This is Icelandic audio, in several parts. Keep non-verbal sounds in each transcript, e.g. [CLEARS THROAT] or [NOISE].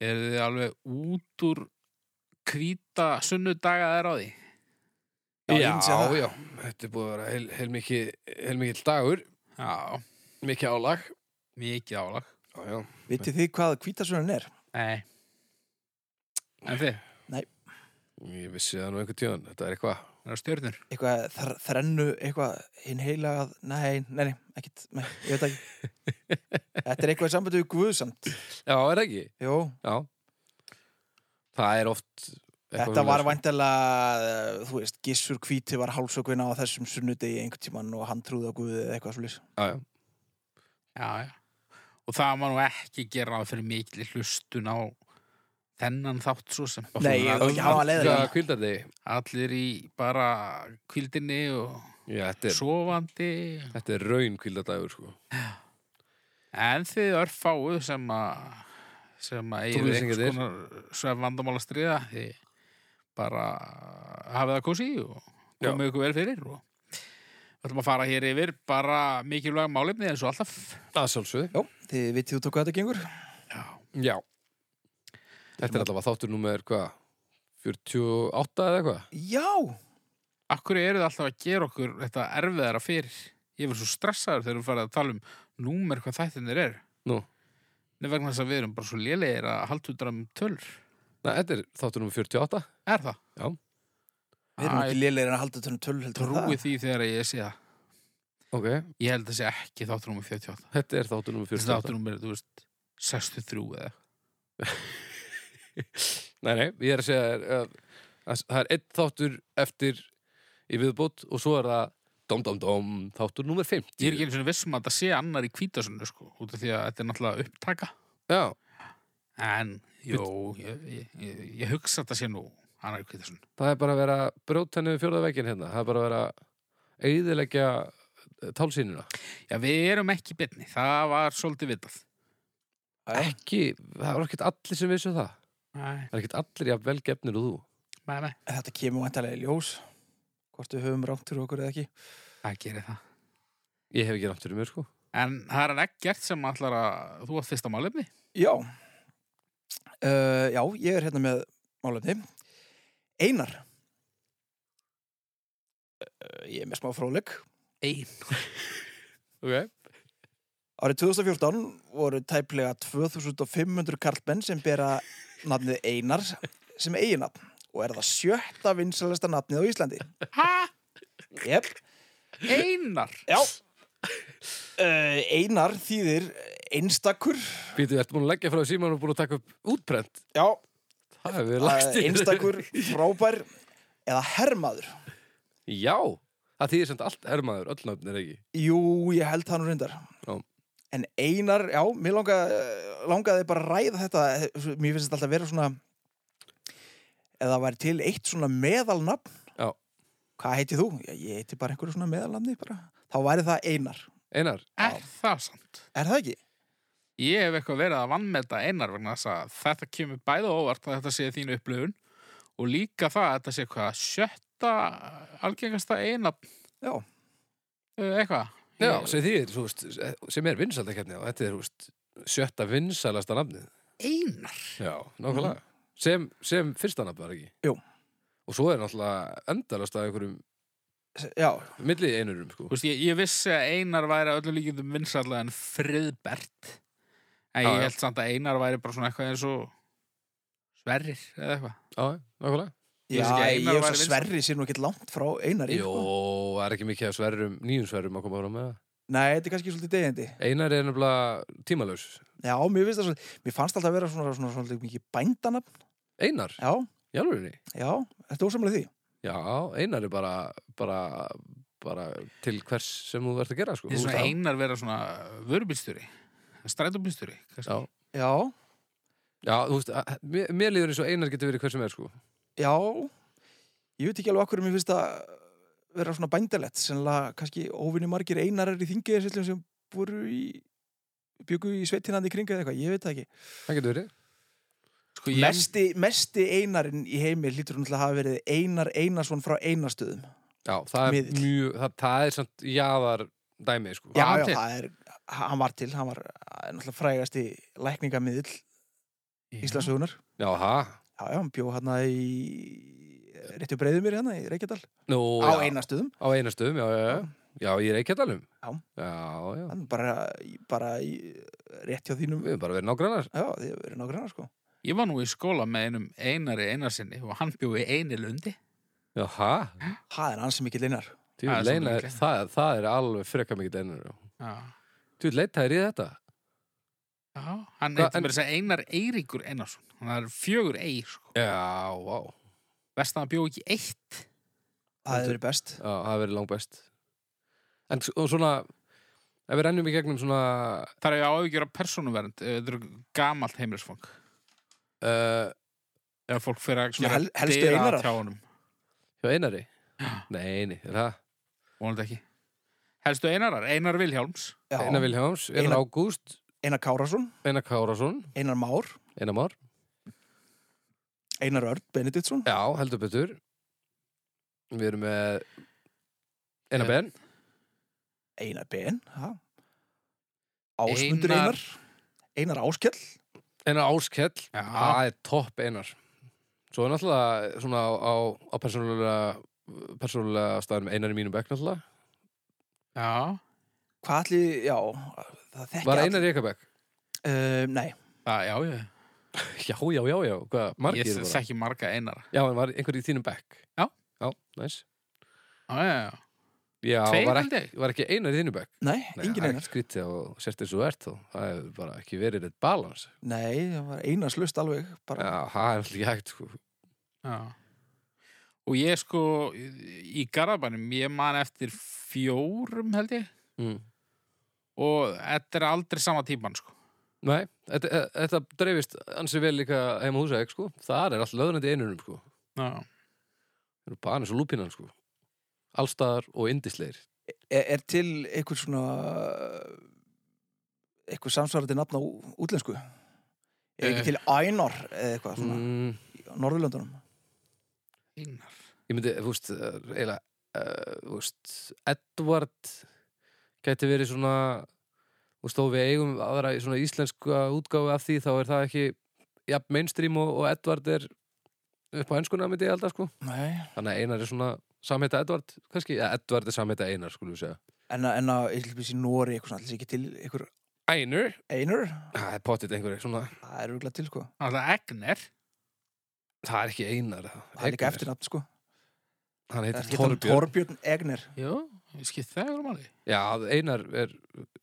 Er þið alveg út úr hvíta sunnudaga er á því? Já, já, já, þetta er búið að vera heil, heilmikið heilmikið dagur, Já, mikið álag. Mikið álag. Já, já, Vitið þið hvað hvítasunnan er? Nei. En þið, ég vissi það nú einhvern tíðan, þetta er eitthvað stjörnur. Eitthvað þr þrennu, eitthvað hinn heilagað, nei, nei, nei, ekkit, nei, ég veit ekki. [LAUGHS] Þetta er eitthvað í sambandi við Guðsamt. Já, er það ekki? Jú, Já Það er oft þetta var væntalega, eh, þú veist, Gissur Hvíti var hálsökvina á þessum sunnudegi einhvern tímann og hann trúði á Guði eða eitthvað svolítið. Já, já, Já, já. Og það má nú ekki gera ráð fyrir mikil hlustun á þennan þátt svo sem. Nei, ég vil ekki hafa. Hvað kvildar þig? Allir í bara kvildinni og Já, þetta er, sofandi. þetta er raun kvildadagur, sko En þið örfáu sem að sem að eigið einhvers konar svef vandamála stríða þið bara hafið það kósi og komið ykkur vel fyrir og við ætlum að fara hér yfir bara mikilvæg málefni eins og alltaf Það sjálfsögðu Já, þið vitið út á hvað þetta gengur? Já Þetta er allavega þáttur númer, hvað 48 eða eitthvað? Já, Akkur eru þið alltaf að gera okkur þetta erfiðara fyrir? Ég verð svo stressaður þegar við farið að tala um númer hvað þættinir er Nú, Nei vegna þess að við erum bara svo lélegir að halda út um tölur. Nei, þetta er þáttur númer 48 Er það? Já, við erum ekki lélegir að halda tönnu tölu heldur en það. Trúi því þegar ég sé það. Ok. Ég held að sé ekki þáttur númer 48 Þetta er þáttur númer Þessi 48 þáttur númer, þú veist 63 eða [LAUGHS] Nei, nei, ég er að segja þér að, að það er einn þáttur eftir í viðbót og svo er það dom dom dom þáttur númer 50 Ég er ekki einu svona vissum að það sé annar í kvítasunnu sko, út af því að þetta er náttúrulega upptaka. Já, En, jú, ég, ég, ég, ég hugsa að það sé nú annar í kvítasunnu það er bara að vera að fjórða veginn hérna. Það er bara að vera að eyðileggja tálsýnuna. Já, við erum ekki betni, það var svolítið vitað. Ekki, það var ekkert allir sem vissu það Nei, Það er ekkert allir jafn vel gefnir og þú. Nei, nei, en Þetta kemur vantarlega í ljós hvort við höfum rátt fyrir okkur eða ekki. það gerir það. Ég hef ekki rátt fyrir mér sko. En það er ekkert sem ætlar að þú átt fyrsta málefni? Já, uh, já, ég er hérna með málefni. Einar. Uh, ég er með smá fróðleik. Ein [LAUGHS] Ok. Árið 2014 voru tæplega 2500 karlmenn sem bera nafnið Einar sem eiginafn og er það sjötta vinsalesta nafnið á Íslandi. Ha? Jep, Einar? já. Uh, einar þýðir einstakur, Býtu, ertu búin að leggja frá síman og búin að taka upp útprent já, Það hefur lagst í einstakur, frábær eða hermaður. Já, það þýðir samt allt hermaður, öll nöfn er ekki Jú, ég held það nú reyndar. Já. En einar, já, mér langaði, langaði bara að ræða þetta, mér finnst þetta alltaf að vera svona, eða það væri til eitt svona meðalnafn, Já, hvað heiti þú? Já, ég heiti bara einhverju svona meðalnafni bara. Þá væri það einar. einar Er það sant? Er það ekki? Ég hef eitthvað verið að vannmeta einar vegna þess að þetta kemur bæði á óvart að þetta sé þínu upplifun og líka það að þetta sé hvað sjötta algengasta eina Já. eitthvað Já, sem þýðir, þú veist, sem er vinsaldakefni og þetta er, þú veist, sjötta vinsalasta nafnið. Einar? Já, nákvæmlega. Sem, sem fyrsta nafn var ekki? Jú. Og svo er náttúrulega endalast að einhverjum Já, milli einurum, sko. Þú veist, ég, ég vissi að einar væri að öllum líkjum vinsallega en friðbert. En ég held samt að einar væri bara svona eitthvað eins og sverrir eða eitthvað. Já, nákvæmlega já Ég vinsæll. sverri sér nú ekki langt frá einari. Jó, Sko. það er ekki mikið af sverrum, nýjum sverrum að koma fram með það Nei, þetta er kannski svolítið degjandi. Einar er nefnilega tímalaus Já, mér finnst það svolítið, mér fannst alltaf að vera svona, svona, svona, svona mikið bændanafn. Einar, Já, í alvörinni já, þetta er ósamlega því. Já, Einar er bara, bara, bara til hvers sem þú ert að gera, sko Ég er svona einar vera svona vörubílstjóri strætóbílstjóri Já, Já, já, þú veist, mér, mér líður eins og Einar getur verið hver sem er, sko já, ég veit ekki alveg okkur mér finnst að vera svona bændalett, sennilega kannski óvinni margir einarar í þingiðisillum sem voru í, byggu í sveitinandi kringa eða eitthvað, ég veit það ekki. Það getur verið Sko, ég, mesti, mesti einarinn í heimi hlýtur hún til að hafa verið Einar Einarsson frá Einarstöðum Já, það er mjög, það, það er samt jaðar dæmi, sko. Já, já, það er, hann var til, hann var náttúrulega frægasti lækningamiðl Íslandsögunar. Já, það. Já, já, hann bjó hérna í rétti breiðum mér hérna í Reykjadal Nú, á já, Einastöðum. Á einastöðum, já, já, já. Já, er ekki allum. Já. Já, já. Hann bara, bara í, rétt hjá þínum. Við erum bara verið nágrannar. Já, þið hefur verið nákvæmlega, sko. ég var nú í skóla með einum einari einarsinni og hann bjóði eini lundi. Já, það. Það er hans ekki leinar. Þú Það er leina, svo mikið. það, það er alveg frekar mikið einar. Já. Þú leita þér í þetta? Já, hann Hva- heitir en- mér þess að Einar Eiríkur Einarsson. Hann er fjögur eir, sko. Já, vá. Vest að hann bjóði ekki eitt. Það hefur verið best. Já, það hefur verið langt best. En svona, ef við rennum í gegnum svona, Það er á auðvitað persónuvernd. Þetta eru gamalt heimilisfang. uh, Ef fólk fyrir að Svona hel- helstu einarar? hjá einari? Nei, nei, er það? Vonandi ekki. Helstu einarar, Einar Vilhjálms. Já, Einar Vilhjáms, Einar Einar- Ágúst, Einar Kárasson, Einar Kárasson, Einar Már, Einar Már. Einar Örn Benediktsson, Já, heldur betur. Við erum með Einar. Ben. Einar Ben, ha? Ásmundur Einar- Einar, Áskell, Einar Áskell. Það er topp Einar. Svo er náttúrulega svona á, á, á persónulega, persónulega staðum Einar í mínum bekk náttúrulega. Já. hvað allir, já, það þekki Var Einar í Ekabekk? Uh, nei, Já, já, já. Já, já, já, já. Hvað, margir Ég þekki marga einara. Já, en var einhver í þínum bekk? Já. Já, næs. Já, já, já. Já, Tveir, var ekki, var ekki einar í þínum bekk? nei, Nei, engin það er Einar. skrítið og sért eins og ert þó. Það hefur bara ekki verið eitt balans. Nei, það var Einars lust alveg, bara, Já, það er alltaf ekki hægt, sko. Já. Og ég sko, í Garðabænum, ég man eftir fjórum held ég Mm. Og þetta er aldrei sama tíman sko. Nei, þetta, e- þetta dreifist ansi vel líka heima húsæk, sko. Það er alltaf löðnandi einunum, sko. Já. Það eru bara eins og lúpinan, sko. Allstaðar og indisleir. er, er til einhver svona einhver samsvarandi nafn á útlensku? Er Eh. ekki til Einar eða eitthvað svona Mm, á Norðurlöndunum? Einar. ég myndi, þú veist, eh, eiginlega, uh, þú gæti verið svona, veist, þó við eigum aðra í svona íslenska útgáfi af því, þá er það ekki jafn mainstream og, og Edward er upp á enskuna myndi ég alltaf, sko. Nei. Þannig að Einar er svona samheita Edward, kannski, ja, Edward er samheita Einar, segja. En að, en að, ég hljópið í Nóri eitthvað svona, alls ekki til einhver Einar? Einar? Það er pottitt einhver, svona, Það er örgulega til, sko. Það er Egner. það er ekki Einar. Það er líka eftirnafn, sko. Hann Það heitir er ekki Torbjörn. Torbjörn Egner. Jó, ég skipt það um alveg. Já, Einar er,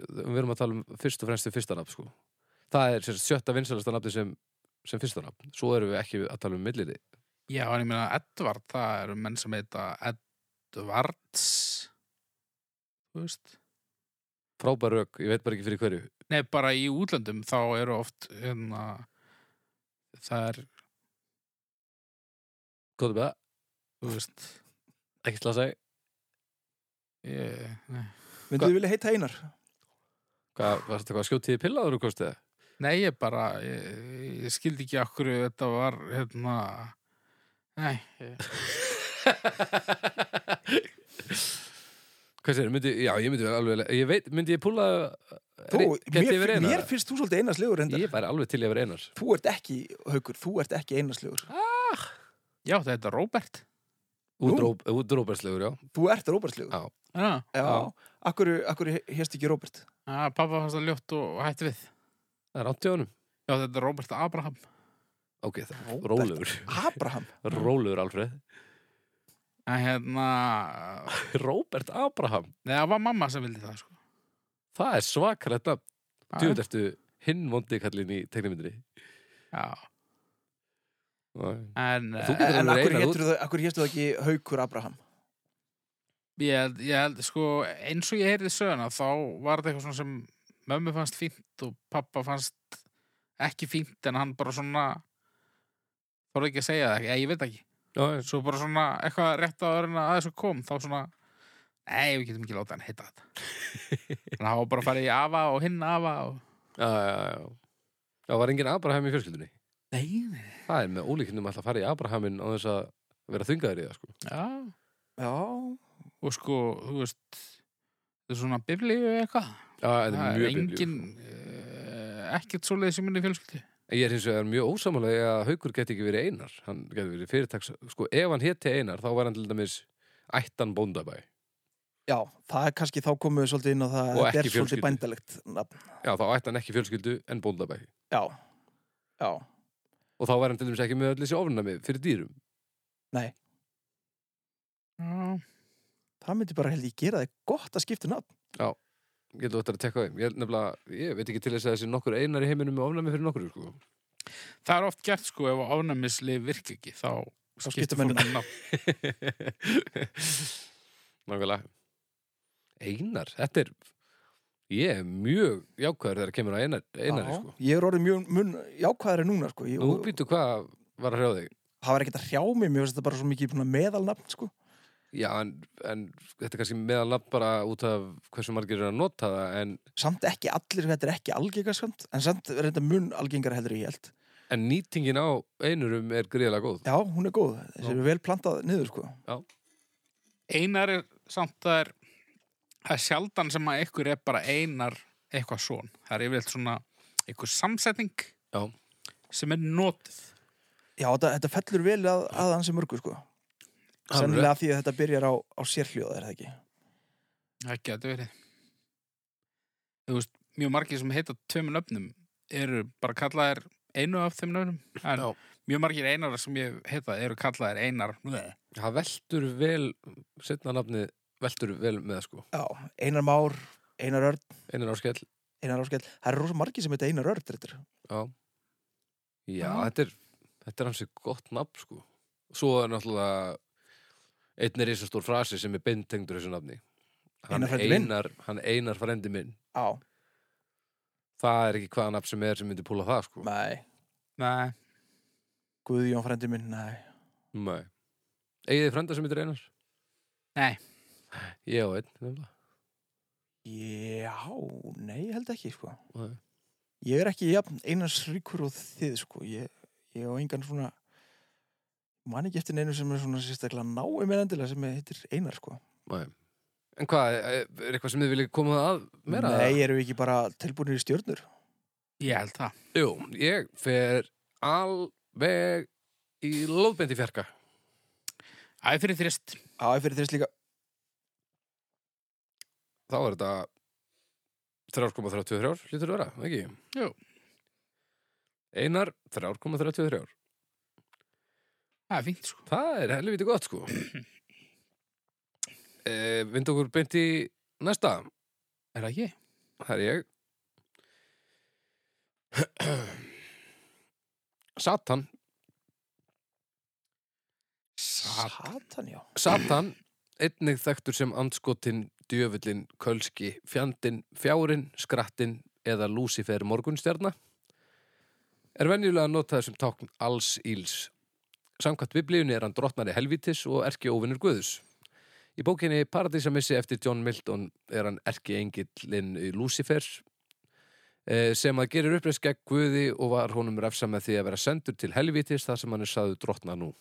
við erum að tala um fyrst og fremst til fyrsta nafn, sko. Það er sjötta vinsalasta nafni sem, sem fyrsta nafn. Svo erum við ekki að tala um milliti. Já, en ég meina Edvard, það eru menn sem heita Edvards. Þú veist. Frábær rauk, ég veit bara ekki fyrir hverju. Nei, bara í útlöndum þá eru oft hérna, það er, Góðu með það, þú veist, ekki slasa í. ég, nei. Myndu þið vilja heita Einar? Hvað, var þetta eitthvað skjótið í pillaður og kostið? Nei, ég bara, ég, ég skildi ekki okkur þetta var, hérna, nei, Hvað segir, myndi, já, ég myndi vera alveg, ég veit, myndi ég púla, Þú, mér, verið mér finnst þú svolítið Einarslegur hendar. Ég væri alveg til ég að vera einar. Þú ert ekki, Haukur, þú ert ekki Einarslegur. já, þetta er Róbert. Út dróberslegur, já. Þú ert Róbertslegur. Já. Já, Já. Já. Akkur, akkur hérst ekki Róbert? ja, pappa fannst það ljótt og hætti við. Það er átti á honum. Já, þetta er Róbert Abraham. Ok, það er Róbert. rólegur. Abraham. Rólegur, Alfred. En hérna, [LAUGHS] Róbert Abraham. nei, það var mamma sem vildi það, sko. Það er nafn. Já, Djúið ertu hinn vondi kallinn í teiknumyndinni. Já, Já. en En alveg akkur hérstu það, ekki Haukur Abraham? Ég held, ég held, sko, eins og ég heyrði söguna, þá var þetta eitthvað svona sem mömmu fannst fínt og pappa fannst ekki fínt, en hann bara svona, þorði ekki að segja það, ég, ég veit ekki. Já. Svo bara svona eitthvað rétt á öðrun að þessu kom, þá svona, nei, við getum ekki láta hann heita þetta. [LAUGHS] Þannig að hann bara fara í afa og hinn afa og, Já, já, já. Já, var engin Abraham í fjölskyldunni? Nei, nei, Það er með ólíkindum alltaf að fara í Abrahamin á þess að vera þungaður í það sko. já Já, og sko, þú veist þetta er svona biblíu eitthvað það er mjög engin biblíu. uh, ekkert svoleiðis í minni fjölskyldi Ég er hins vegar mjög ósamálega að Haukur geti ekki verið einar. Hann geti verið fyrirtaks... Sko, ef hann héti einar, þá var hann til dæmis ættan bóndabæ. já, það er kannski þá komum við svolítið inn á það Og ekki er fjölskyldu. Já, þá ætti hann ekki fjölskyldu en bóndabæ. Já, já, Og þá var hann til dæmis ekki með öll þessi ofnami fyrir dýrum. nei Já, Það myndi bara held ég gera þig gott að skipta um nafn Getur þetta að tekka þeim. Ég, ég veit ekki til þess að þessi nokkur einar í heiminum með ofnami fyrir nokkur, sko. það er oft gert sko ef ánæmisli virk ekki þá skipta menn fólk um nafn [LAUGHS] Nákvæmlega. Einar, þetta er... Ég er mjög jákvæður þegar kemur að einar, einari, Já, sko. Ég er orðið mjög mun jákvæðari núna sko. ég, Nú og- býtu hvað var að hrjá þig? Það var ekkert að hrjá mig, mér finnst þetta bara svo mikið meðalnafn sko. Já, en, en þetta er kannski meðalnafn bara út af hversu margir eru að nota það, en, Samt ekki allir, þetta er ekki algengarsamt En samt er þetta mun algengar heldur ég held en nýtingin á einurum er gríðlega góð. Já, hún er góð, þessi er vel plantað niður sko. Einar er samt það er það er sjaldan sem að ykkur er bara einar eitthvað svon. Það er yfirleitt svona ykkur samsetning Já. sem er notið. Já, þetta, þetta fellur vel að, að hansi mörgu sko. Sennilega af því að þetta byrjar á, á sérhljóð er það ekki Það getur verið. Þú veist, mjög margir sem heita tveimur nöfnum eru bara kallaðir einu af þeim nöfnum. En Já. mjög margir einar sem ég heita eru kallaðir einar. Það veldur vel, setna nafnið veldur vel með, sko. Já, Einar Már, Einar Örn, Einar áskell, Einar Áskell Það eru rosa margir sem heita Einar Örn þetta er. já. Já, Já. þetta er, þetta er hansi gott nafn, sko. Svo er náttúrulega einn er stór frasi sem er beintengdur þessu nafni. Hann Einar frændi minn. einar, hann einar frendi minn. Já, Það er ekki hvaða nafn sem er sem myndi púla það, sko. nei, Nei, Guðjón frendi minn, nei Nei. Egið þið frenda sem heitir Einar? nei. Ég á einn, nefnilega. Já, nei, ég held ekki sko. Nei. Ég er ekki jafn einars ríkur og þið sko. Ég, ég á engan svona man ekki eftir neinu sem er svona sérstaklega náum með endilega sem heitir Einar sko. Nei. En hvað, er eitthvað sem þið viljið koma að meira? Nei, erum við ekki bara tilbúinir í stjörnur? Ég held það. Jú, ég fer alveg í lóðbendi fjarka. Æ, fyrir þrist. Ég fyrir þess líka. Þá er þetta 3,33 lítur að vera, ekki? Jú. Einar, 3,33. Það er fínt, sko. Það er helviti gott, sko. e, [CLEARS THROAT] Vind okkur beint í næsta. Er það ekki? Það er ég. [CLEARS THROAT] Satan. Sat. Satan, já. Satan, einnig þekktur sem andskotin, djöfullin, kölski, fjandin, fjárin, skrattin eða Lúsifer morgunstjarna, er venjulega notaður sem tákn alls íls. Samkvæmt biblíunni er hann drottnari helvítis og erki óvinnur guðus. Í bókinni Paradísamissi eftir John Milton er hann erki engillin Lúsifer eh, sem að gerir uppreist gegn guði og var honum refsa með því að vera sendur til helvítis þar sem hann er saðu drottna nú.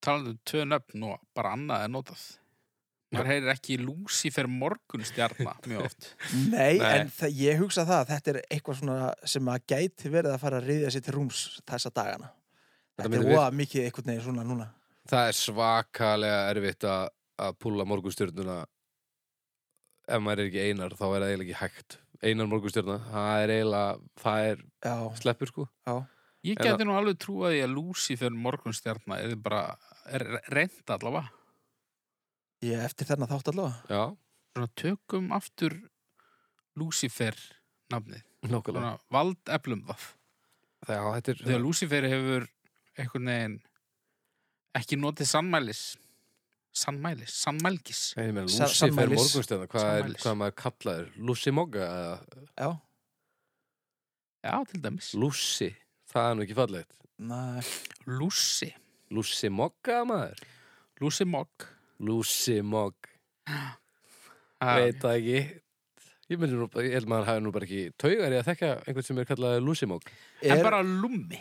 Talandi um tvö nöfn og bara annað er notað. Maður heyrir ekki Lucifer morgunstjarna mjög oft. [LAUGHS] Nei, Nei. en ég hugsa það að þetta er eitthvað svona sem að gæti verið að fara að riðja sér til rúms þessa dagana. Þetta er óa mikið einhvern veginn svona núna. Það er svakalega erfitt að, að púla morgunstjörnuna ef maður er ekki einar þá er það eiginlega ekki hægt einar morgunstjörna, það er eiginlega það er Já, sleppur sko já. Ég geti nú alveg trúað því að Lucifer morgunstjarna er bara er reynd allavega. Ég eftir þennan þátt allavega. Já, Svona tökum aftur Lucifer nafnið. vald eflum það. Já, þetta er Þegar Lucifer hefur einhvern veginn ekki notið sannmælis sannmælis, sannmælgis. Nei, ég meina, Sa- Lucifer sammælis. morgunstjörna hvað er, Sammælis. hvað maður kallaður Lucy Mogga eða Já, Já, til dæmis. Lucy, það er nú ekki fallegt. Lucy, Lucy Mogga maður? Lucy Mogg Lucy Mogg, Ah, veit það ekki. Ég myndi nú, bara- ég held maður hafi nú bara ekki taugar í að þekka einhvern sem er kallað Lúsimók. En Er- bara lummi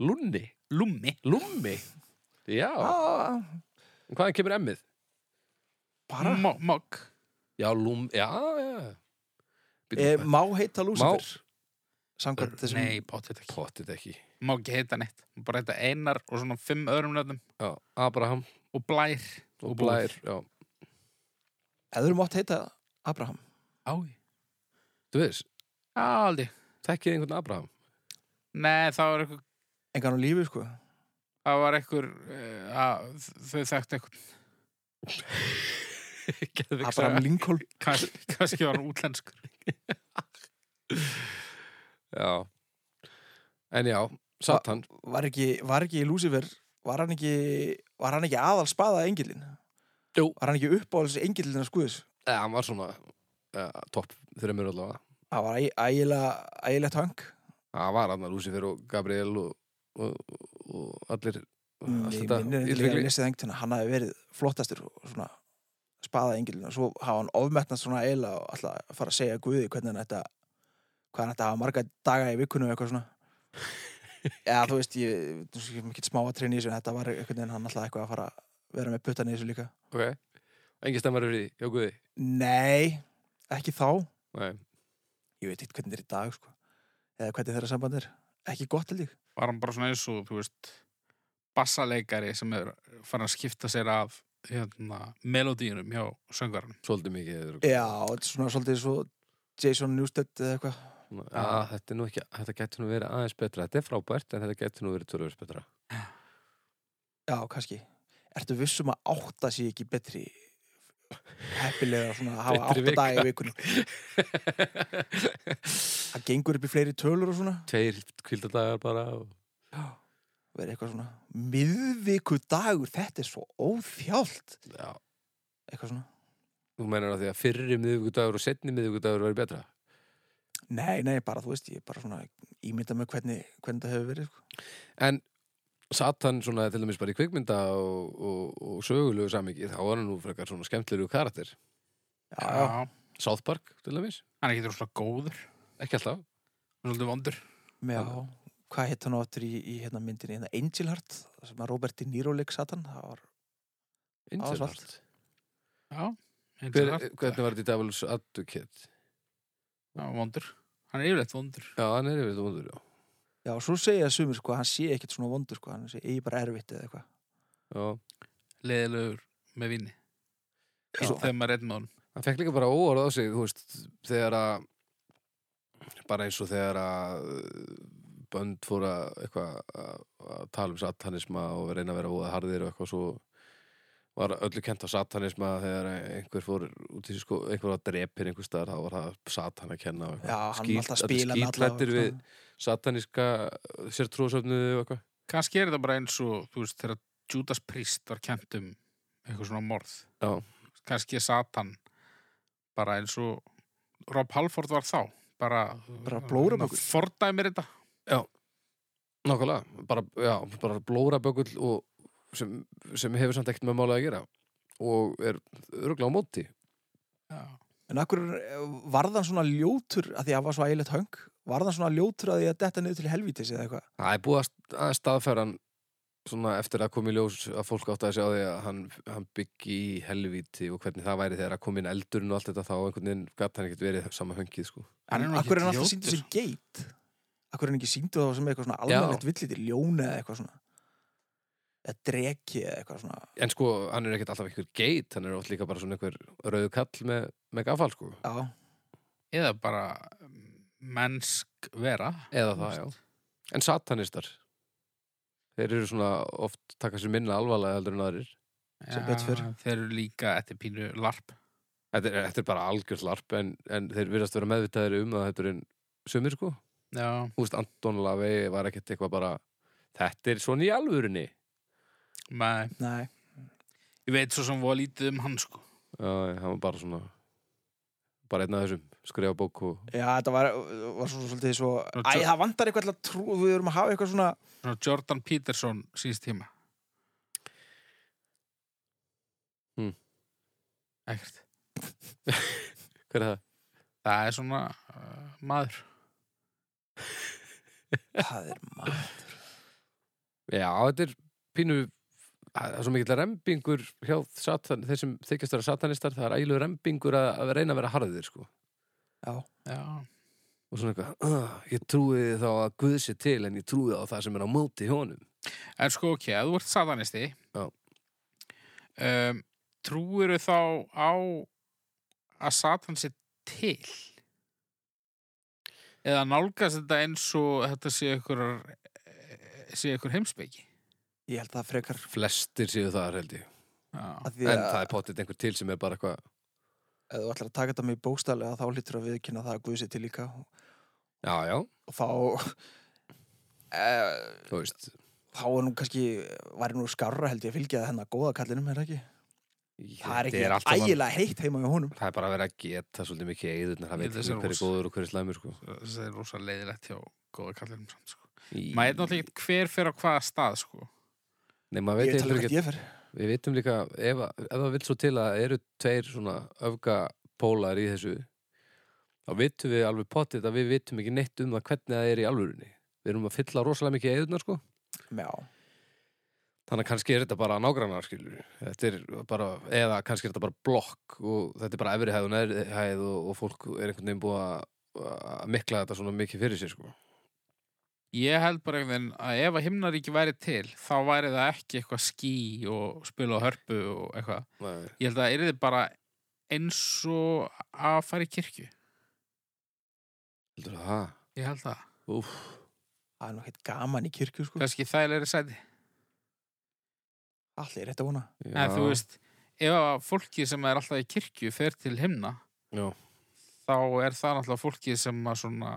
Lunni? Lummi Lúmmi? Já, en hvaðan kemur emmið? bara? Mo- Mogg Já, lúm, já, já. E, Má heita Má- Samkvæmt þessum Nei, bóttið ekki. Pottit ekki. Má ekki heita neitt. Bara heita Einar og svona fimm öðrum nöfnum. Já, Abraham. Og Blær. Og Og Blær, já. Eður mátt heita Abraham. Ái Þú veist, Já, aldrei. Þekkið einhvern Abraham? Nei, það var eitthvað Engan á lífi sko Það var uh, að Þau eitthvað [LAUGHS] Geðveik Abraham. Lincoln Kannski, var hann útlenskur Já. En já, Satan. Var ekki, var ekki Lúcifer Var hann ekki Var hann ekki aðal spaða engilin Jú. Var hann ekki uppáhalds engilin að skuðis Eða, hann var svona ja, topp þreymur allavega. Það var ægilega Ægilegt hang Það var hann að Lucifer og Gabriel og, og, og allir Ég þetta minnir illvirkli. að lesið einhvern hann hafi verið flottastur svona spaða engilin og svo hafa hann ofmettnast svona eiginlega og alltaf fara að segja Guði hvernig hann ætti að hvað hann ætti að hafa marga daga í vikunum eitthvað svona [LAUGHS] eða þú veist ég, er ekki smá að treyna í þessu en þetta var einhvern veginn hann alltaf eitthvað að fara að vera með puttan í þessu líka Ok. Engi stemmar yfir því, já guði. Nei, ekki þá Nei. ég veit ekki hvernig þetta er í dag sko. eða hvernig þeirra samband er ekki gott held ég Var hann bara svona eins og, þú veist Bassaleikari sem er farin að skipta sér af hérna, melodíunum hjá söngaranum Svolítið mikið. öðru- Já, þetta er svona svolítið svo Jason Newsted eða eitthvað Svona, Já, þetta er nú ekki, þetta getur nú verið aðeins betra. Þetta er frábært, en þetta getur nú verið törfurs betra. Já, kannski. Ertu vissum að átta sé ekki betri heppilega svona að hafa Betri átta daga í vikunum? Það gengur upp í fleiri tölur og svona. Tveir kvildadagar bara. Og... Verið eitthvað svona miðviku dagur, þetta er svo óþjált. Já. Eitthvað svona. Þú meinar að því að fyrri miðvíkudagur og setni miðvíkudagur verið betra. Nei, nei, bara þú veist, ég er bara svona ímynda með hvernig, hvernig það hefur verið. Sko. En Satan svona til dæmis bara í kvikmynda og, og, og sögulegu samingi, þá var hann nú frekar svona skemmtlegu karakter. Já, já, South Park til dæmis, Hann er ekki svona góður ekki alltaf. Hann er Svolítið vondur já. Hvað hitt hann áttur í, í hérna myndinni? Hérna Angel Heart, sem að Robert De Niro leik Satan. Það var, Angel. Heart. Já, eins Hver, það. hvernig var þetta í Devil's Advocate? Já, vondur Hann er yfirleitt vondur Já, hann er yfir þetta vondur, já. Já, svo segja sumir, sko, hann sé ekkert svona vondur, sko, hann sé eigi bara erfitt eða eitthvað. já. Leðilegur með vinni Já. Þegar maður er með honum Hann fekk líka bara óorð á sig, þú veist, þegar að, bara eins og þegar að bönd fór að eitthvað að að tala um satanisma og reyna að vera óða harðir og eitthvað svo var öllu kent á satanisma þegar einhver fór út í sko, einhver var drepir einhver staðar, þá var það satan að kenna og eitthvað. Já, hann var alltaf að spila með alla sataníska sértrúasöfnuðu og eitthvað. Kannski er þetta bara eins og, þú veist, þegar Judas Priest var kent um eitthvað svona morð Já. Kannski er Satan bara eins og Rob Halford var þá bara, Bara blóraböggull. hann Fordæmir þetta Nákvæmlega, bara, já, bara blóra bökull og sem, sem hefur samt ekkert með mála að gera og er örgulega á móti. Já En akkur varðan svona ljótur að því að það var svo ægilegt höng varðan svona ljótur að því að detta niður til helvítis eða eitthvað Það er búið að st- að staðfæra hann svona eftir að koma í ljós að fólk átt að sjá því að hann, hann byggi í helvíti og hvernig það væri þegar að koma inn eldurinn og allt þetta þá einhvern veginn gæti hann ekkert verið sama höngið sko. En akkur er hann alltaf ljótur. sem geit Akkur er hann ekki síndu þá sem eitthvað svona Já. almennilegt villiti ljóni eða eitthvað svona eða dreki eða eitthvað svona. En sko, hann er ekkert alltaf einhver geit hann er oft líka bara svona einhver rauðu kall með, með gafal sko. Já, Eða bara mennsk vera Eða það, já. En satanistar Þeir eru svona oft taka sér minna alvarlega heldur en aðrir. Sem betur fer. Þeir eru líka eftir pínu larp. Þetta er, þetta er bara algjörð larp en, en þeir virðast vera meðvitaðir um að þetta er en sumir sko. Já, Þú veist, Anton Lavey var ekkert eitthvað bara Þetta er svona í alvörinni með, nei. Ég veit svo sem var lítið um hann sko. Já, hann var bara svona bara einn af þessum skrifa bók og Já, þetta var, var svo svolítið svo Nú, Æ, það vantar eitthvað til að trú Við erum að hafa eitthvað svona Svona Jordan Peterson síðst tíma. Hmm. Ekkert. [LAUGHS] Hver er það? það er svona uh, maður. Það er maður. Já, þetta er pínu það er svo mikill rembingur hjá satan, þeir sem þykjast vera satanistar það er ægilegur rembingur að, að reyna að vera harðir sko. já, já, og svona eitthvað, uh, ég trúi þá að Guð sé til en ég trúi á það sem er á móti honum en sko ok, að þú ert satanisti Já. um, trúir þá á að satan sé til eða nálgast þetta eins og þetta sé ykkur sé ykkur heimspeki ég held það frekar flestir séu það held ég. Að en að það er pottit einhver til sem er bara eitthvað ef þú ætlar að taka þetta með bókstælega þá hlýtur að viðkynna það að Guð sér til líka. Já, já, og þá e, þú veist. þá er nú kannski væri nú skarra held ég að fylgja hennar góða kallinum er það ekki? Það er ekki ægilega heitt heima með honum. Það er bara að vera að geta svolítið mikið það Ég veit held ekki þessi hverju góður og hverju slæmur sko. það er rosa leiðilegt hjá góða kallinum samt sko. Í- maður er náttúrulega ekki hver fyrir á hvaða stað sko. Nei, ég tala ekki hvert ég fer Við vitum líka, ef, ef það vil svo til að eru tveir svona öfgapólar í þessu þá vitum við alveg potið að við vitum ekki neitt um það hvernig það er í alvörunni. Við erum að fylla rosalega mikið eðurnar sko. Já, Þannig að kannski er þetta bara nágrannar skilur. Þetta er bara, eða kannski er þetta bara blokk og þetta er bara efri hæð og neðri hæð og, og fólk er einhvern veginn búið að, að mikla þetta svona mikið fyrir sér sko ég held bara einhvern veginn að ef að himnaríki væri til þá væri það ekki eitthvað skí og spila á hörpu og eitthvað. Nei. ég held að það yrði bara eins og að fara í kirkju. Heldur það? ég held það, Úf, það er heitt gaman í kirkju sko. Kannski þægilegri sæti. Allir er þetta vona. Já, en þú veist, ef að fólki sem er alltaf í kirkju fer til himna Já, þá er það náttúrulega fólki sem að svona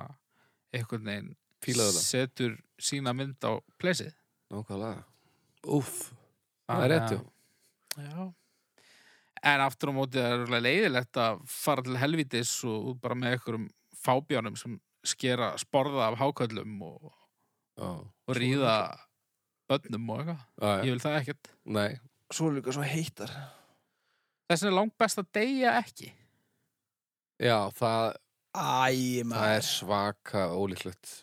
einhvern veginn Fílaðu það. setur sína mynd á pleysið nákvæmlega Úf, það er rétt já. En aftur á móti það er örugglega leiðilegt að fara til helvitis og út bara með einhverjum fábjánum sem skera sporða af háköllum og, Já, og ríða bönnum og eitthvað. já, já. Ég vil það ekkert. Nei, svo er líka svo heitar Þess er langt best að deyja ekki. já, það, æ, það maður er svaka ólíklegt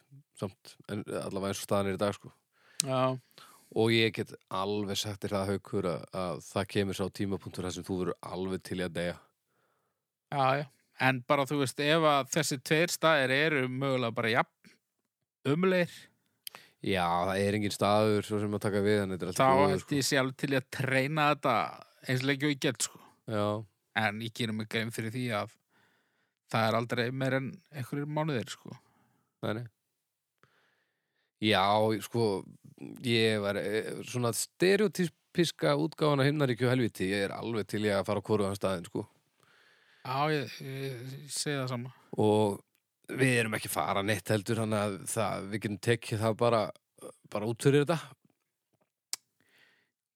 samt, en allavega eins og staðan er í dag sko. Já. og ég get alveg sagt þér það haukur að, að það kemur sá tímapunktur þar sem þú verður alveg til að deyja Já, já. En bara þú veist, ef að þessi tveir staðir eru mögulega bara jafn umleir, Já, það er engin staður svo sem að taka við er þá held sko. ég alveg til að treyna þetta eins lengi og ég get, sko. Já, En ég gerum mig grein fyrir því að það er aldrei meir en einhverjir mánuðir, sko. nei, nei Já, sko ég var eh, svona stereotypiska útgáfana himnaríkju helviti ég er alveg til ég að fara á hvoruðan staðin sko Já, ég, ég, ég segi það sama. og við erum ekki fara neitt heldur þannig að það, við getum tekið það bara, bara út fyrir þetta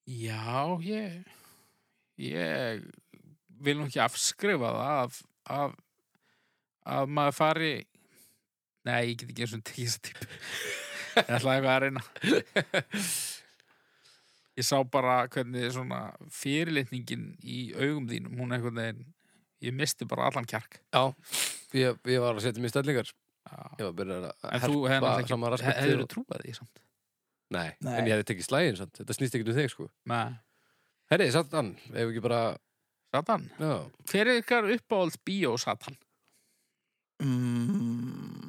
Já, ég, ég vil nú ekki afskrifa það að, að, að maður fari, nei, ég get ekki eins og tekið þess típu. Ég ætlaði eitthvað að reyna. Ég sá bara hvernig svona fyrirlitningin í augum þínum, hún einhvern veginn, ég misti bara allan kjark. Já, ég, ég var að setja mér stellingar Já. ég var að byrja að En þú hefði herpa saman ekki, raskatið hefur og- trúað því samt? Nei, Nei. en ég hefði tekið slægin samt, þetta snýst ekki um þig sko Nei. Herri, satan, ef ekki bara Satan, Já, hver er ykkar uppáhalds bíó Satan? mm,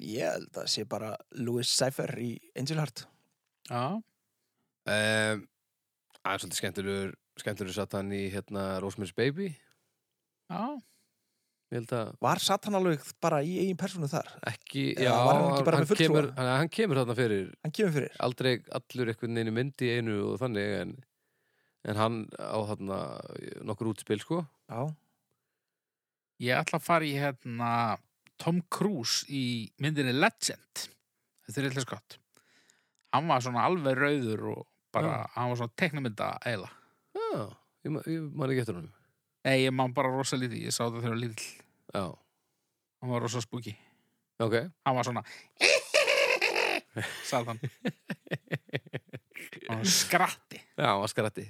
ég held að sé bara Louis Cypher í Angel Heart. Já. um, Það er svolítið skemmtilegur skemmtilegur satan í hérna Rosemary's Baby. Já. Ég held að var Satan alveg bara í eigin persónu þar? Ekki, já, hann hann, kemur, hann, hann kemur þarna fyrir. Hann kemur fyrir. Aldrei allur einhvern veginn í mynd í einu og þannig en, en hann á þarna nokkur útspil sko. Já, Ég ætla að fara í hérna Tom Cruise í myndinni Legend. Þetta er eitthvað skott hann var svona alveg rauður og bara, hann var svona teknumynda eila Já, ég, ma- ég man ekki eftir honum. Nei, ég man bara rosa lítið, ég sá þetta þegar lítill. Já, hann var rosa spooky, ok. Hann var svona Satan hann var skratti. Já, hann var skratti.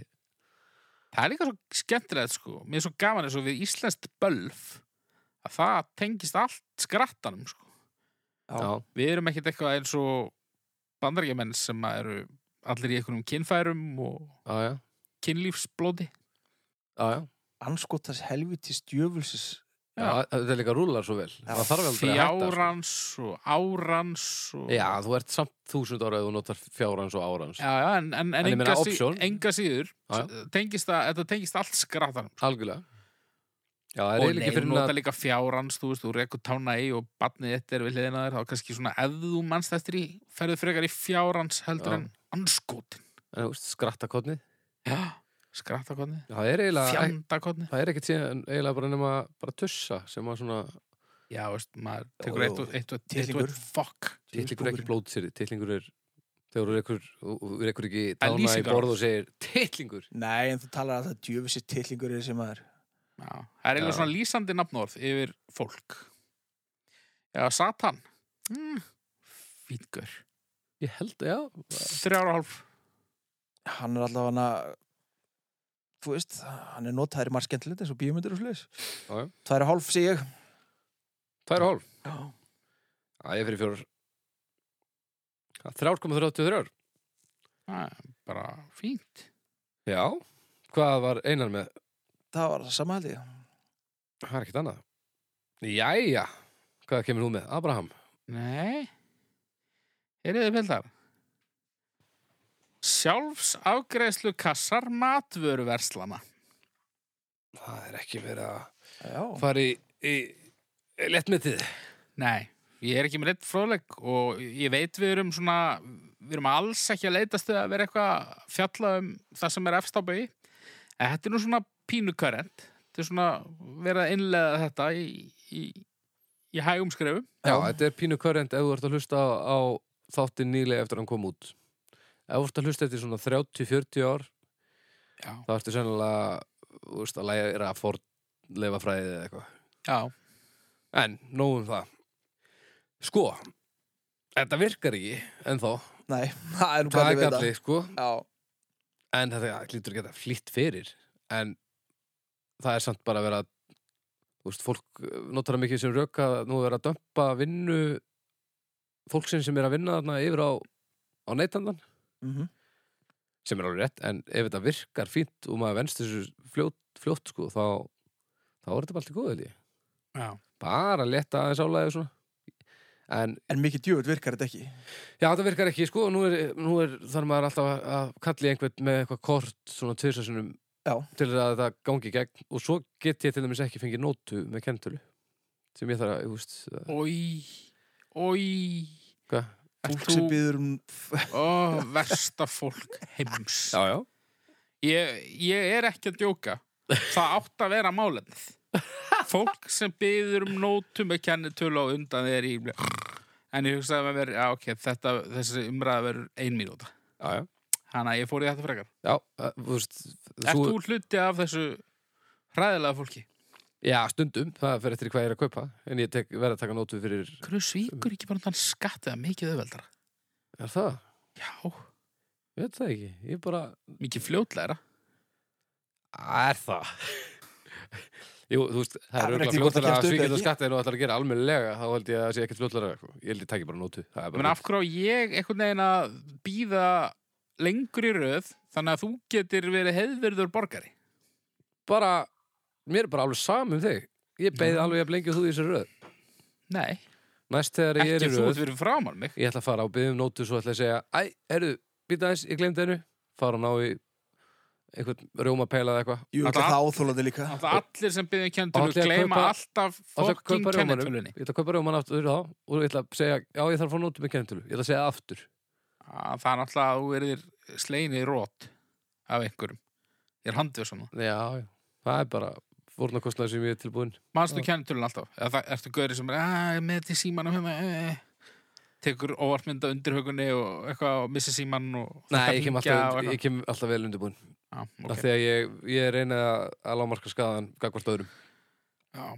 Það er líka svo skemmtilegt sko. Mér er svo gaman eins og við Íslenskt bölf að það tengist allt skrattanum sko. Já. við erum ekkert eitthvað eins og bandaríkjamenn sem að eru allir í einhverjum kynfærum og já, já, kynlífsblóði. Já, já. anskotas helvitis djöfulsis Já, þetta er líka rúlar svo vel. Það þarf aldrei að hætta sko. fjárans og árans og... Já, þú ert samt þúsund ára ef þú notar fjárans og árans. Já, já, en, en, en, En enga, meina sí, option. enga síður tengist að, þetta tengist allt skrattanum Algjörlega Já, það er og nei, þú nota að líka fjárans þú veist, þú rekur tána í og barnið þitt er við hliðina þér, þá kannski svona ef þú mannst eftir í, ferðu frekar í fjárans heldur Já. en anskotin skrattakotni já, skrattakotni, Það er eiginlega fjandakotni Það er ekkert síðan eiginlega bara nema bara tussa sem að svona já, veist, maður tekur eitt og eitt eitt fokk. Tittlingur er ekki blótsýri, tittlingur er þegar þú rekur ekki er tána í borð og segir tittlingur Nei, en þú talar að það djöfulsis tillingur er sem maður já, það er Já. svona lýsandi nafnorð yfir fólk. Já, Satan. Mm, fítgur Ég held, já. Þrjára hálf. Hann er allavega hana Þú veist, hann er notaður í margt skemmtilegt eins og bíómyndir og Já, já. Tværi hálf, sé ég. Tvær og hálf? Já. Já, ég fyrir fjórar. 3,33 það er bara fínt. Já, hvað var einar með Það var það sama held ég. Það er ekkert annað. Jæja, hvað kemur nú með? Abraham? Nei. Eru þið pildar? Sjálfsafgreðslu kassar matvöruverslana. Það er ekki verið að Já, fara í, í, í lettmetið Nei, ég er ekki með leitt fróðleg og ég veit við erum svona við erum alls ekki að leitast við að vera eitthvað að fjalla um það sem er efst á bauði en þetta er nú svona pínukörend þetta er svona verið að innlega þetta í, í, í hægum skrefum. Já, þetta er pínu körrent ef þú ert að hlusta á, á þáttin nýlega eftir að hann kom út. Ef þú ert að hlusta eftir svona 30-40 ár Já, þá ertu sennilega þú veist, að læra að fornleifa fræðið eða eitthvað. Já, En, nóg um það. Sko, þetta virkar ekki ennþá. Nei, [LAUGHS] það er nú Það er gallið við galli, sko. Já, En þetta lítur ekki að flýtt fyrir. En það er samt bara að vera Þú veist, fólk eh, notar mikið sem rök að nú er að dömpa vinnu fólksinn sem er að vinna þarna yfir á, á neytandan mm sem er alveg rétt, en ef þetta virkar fínt og maður venst þessu fljótt, fljótt sko, þá, þá er þetta bara allt í góðu held ég. já. bara að leta aðeins álæði og svona en en mikið djöfull virkar þetta ekki já, þetta virkar ekki, sko, nú er, nú er þar maður alltaf að- að kalli einhvern með eitthvað kort svona tvisasunum Já. til að þetta gangi í gegn. Og svo get ég til dæmis ekki fengið nótu með kentölu sem ég þarf að, veist að- Ói, ói hvað? Fólk sem býður um Ó, versta fólk heims. Já, já, ég, ég er ekki að djóka. Það átt að vera málefnið. Fólk sem byður um nótum með kennitölu á undan þeir í En ég hugsaði með mér, já ok, þetta, þessi umræða verður ein mínúta. Já, já, Hanna, ég fór í þetta frekar já að, þú veist Ert þú hluti af þessu hræðilega fólki? Já, stundum, það fer eftir hvað ég er að kaupa en ég tek, verð að taka nótu fyrir Hverju svíkur ekki bara undan skatt eða mikið auðveldara? Er það? Já, Ég veit það ekki, ég bara mikið fljótlegra Er það? [LAUGHS] Jú, þú veist, það er er auðvitað gott að að svíkja ekki? skatta en þú ætlar að gera almennilega þá held ég að það sé ekkert fljótlega sko. ég held ég taki bara nótu það er Men bara af hverju á ég einhvern veginn að býða lengur í röð þannig að þú getur verið heiðverður borgari. Bara, mér er bara alveg sam um þig. Ég beið Já. alveg lengi og þú í þessu röð. Nei, næst þegar ég er ekki í þú röð ert verið framan mig. ég ætla að fara á byggðum nótu svo ætla ég að segja æ, erðu, býta þess, ég glemdi hennu fara og ná í einhvern rjómapeila eða eitthvað. Jú, það áþólandi líka. Allir sem kennitölu Allir að gleyma alltaf að fokking kennitölunni. Ég ætla að kaupa rjóman aftur þá og ég ætla að segja, já ég þarf að fá nótu með kennitölu ég ætla að segja það aftur Það er náttúrulega að þú verðir slegin í rót af einhverjum Ég er handið svona já, já, það er bara fórnarkostnaði sem ég er tilbúin Já. kennitölun alltaf Eða það ertu gauri sem er að með til símanum hérna eh, eh." tekur óvartmynda undir hugunni og eitthvað og missi síman og Nei, ég kem, og alltaf, eitthvað. ég kem alltaf vel undirbúin Já, okay. ok. Þegar ég, ég reyna að, að lámarka skaðan gagvart öðrum Já.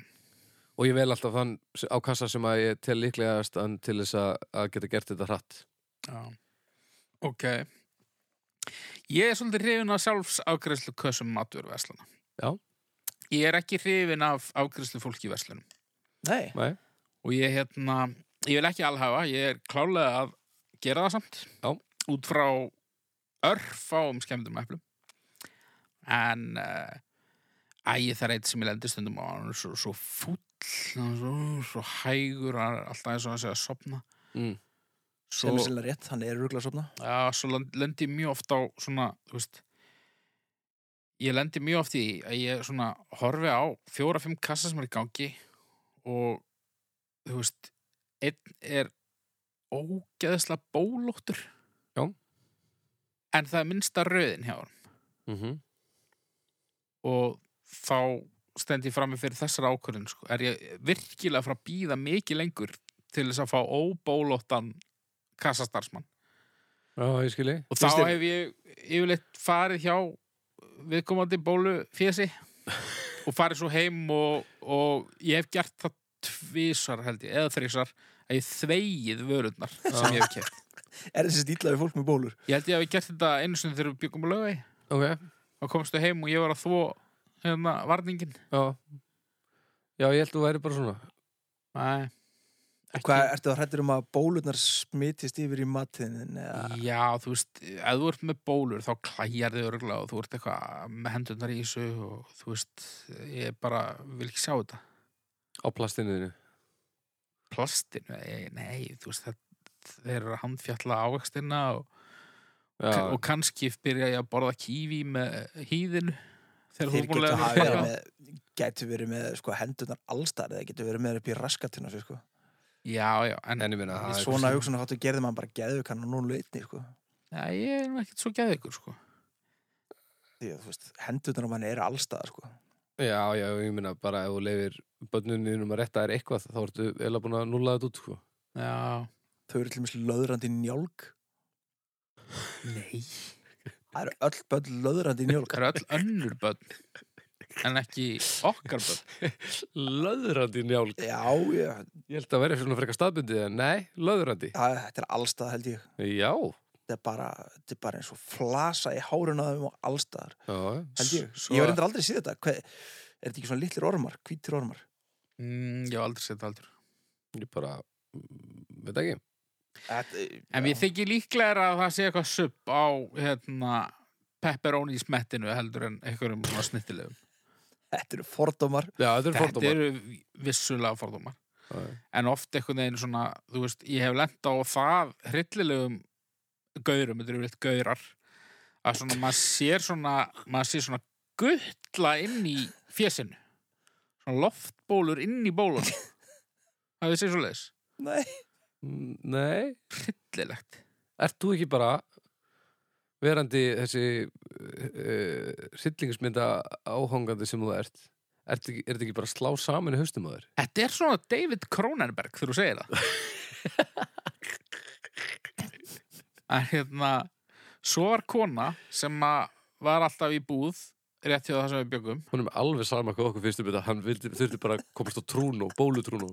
og ég vel alltaf þann á kassa sem að ég tel líklegast an til þess að, að geta gert þetta hratt Já. Ok. Ég er svolítið hrifin af sjálfs afgreðslu kössum maturverslana. Já. Ég er ekki hrifin af afgreðslu fólki í verslunum. Nei, Nei, og ég hérna, ég vil ekki alhafa ég er klálega að gera það samt Já. út frá örfáum skemmtum eplum en uh, æ, það er eitt sem ég lendir stundum á hann er svo, svo fúll svo, svo hægur hann er alltaf eins og hann sé að sopna mm. Sem svo, er sérlega rétt, hann er rugla að sopna já, svo lend- lendi ég mjög oft á svona, þú veist ég lendi mjög oft í að ég svona horfi á fjóra-fimm kassa sem er í gangi og þú veist einn er ógeðslega bólóttur Já. en það er minnsta röðin hjá hann Mm og þá stend ég frammi fyrir þessar ákvörðin sko. er ég virkilega að fara að býða mikið lengur til þess að fá óbólóttan kassastarsmann Já, ég skilji og þá þér- hef ég yfirleitt farið hjá viðkomandi bólu fjösi [LAUGHS] og farið svo heim og, og ég hef gert það tvisar held ég, eða þrísar að ég þvegið vörurnar sem ég hef kert [LAUGHS] Er þessi stílaði fólk með bólur? ég held ég að við gert þetta einu sinni þegar við byggum á lögvei Ok, þá komstu heim og ég var að þvó hérna varningin já. Já, ég held þú væri bara svona. Nei, ekki Hvað, ertu það hrættur um að bólurnar smitist yfir í matiðin? Eða... Já, þú veist, ef þú ert með bólur þá klæjar þið örgulega og þú ert eitthvað með hendurnar í þessu og þú veist, ég bara vil ekki sjá þetta. Á plastinu þínu? Plastinu, nei, nei þú veist, það, þeir eru að handfjalla ávextina og, og kannski byrja ég að borða kífi með hýðinu Þeir er búin getur verið með, getur verið með sko, hendurnar allstar eða getur verið með upp í raskatina sko. Já, já, en en minna svona hugsun að hattu gerði maður bara geðu kann og núna leitni sko. já, ég er ekkert svo geð ykkur, sko Því að þú veist, hendurnar á manni eru allstaðar sko. Já, já, ég minna bara ef þú leifir bönnunum að rétta þér eitthvað þá ertu eða búin að nulla þetta út sko. Já, Þau eru til dæmis löðrandi njálg [LAUGHS] nei Það eru öll börn löðrandi njálg Það eru öll önnur börn [LAUGHS] en ekki okkar börn. [LAUGHS] Löðrandi njálg. Já, já, Ég held að vera svona frekar staðbundið en nei, löðrandi. Það, þetta er allstað held ég. Já, Þetta er bara, þetta er bara eins og flasa í hárun að þeim og allstaðar já, held ég, Svo- ég var reyndar aldrei síð þetta. Hve, Er þetta ekki svona litlir ormar, hvítir ormar? Mm, Ég hef aldrei sett það aldur ég bara mm, veit ekki. Þetta, En já. ég þykki líklega að það sé eitthvað supp á hérna, pepperoni í smettinu heldur en einhverjum svona snittilegum. Þetta eru fordómar Já, þetta er Þetta fordómar eru vissulega fordómar. En oft einhvern veginn svona, þú veist, ég hef lent á það hryllilegum gaurum, þetta eru vilt gaurar, að svona maður sér svona, maður sér svona guttla inn í fjesinu. Svona loftbólur inn í bólunum. [LAUGHS] Það er sér svo leis. Nei, Nei, Hryllilegt. ert þú ekki bara verandi þessi uh, hryllingsmynda áhangandi sem þú ert Er þetta ekki, er ekki bara að slá saman í haustum á þér? Þetta er svona David Cronenberg þegar þú segir það. [LAUGHS] að hérna, svo var kona sem var alltaf í búð rétt hjá það sem við bjögum. Hún er með alveg sama hvað okkur finnst um þetta Hann vildi, þurfti bara að komast á trúnó, bólutrúnó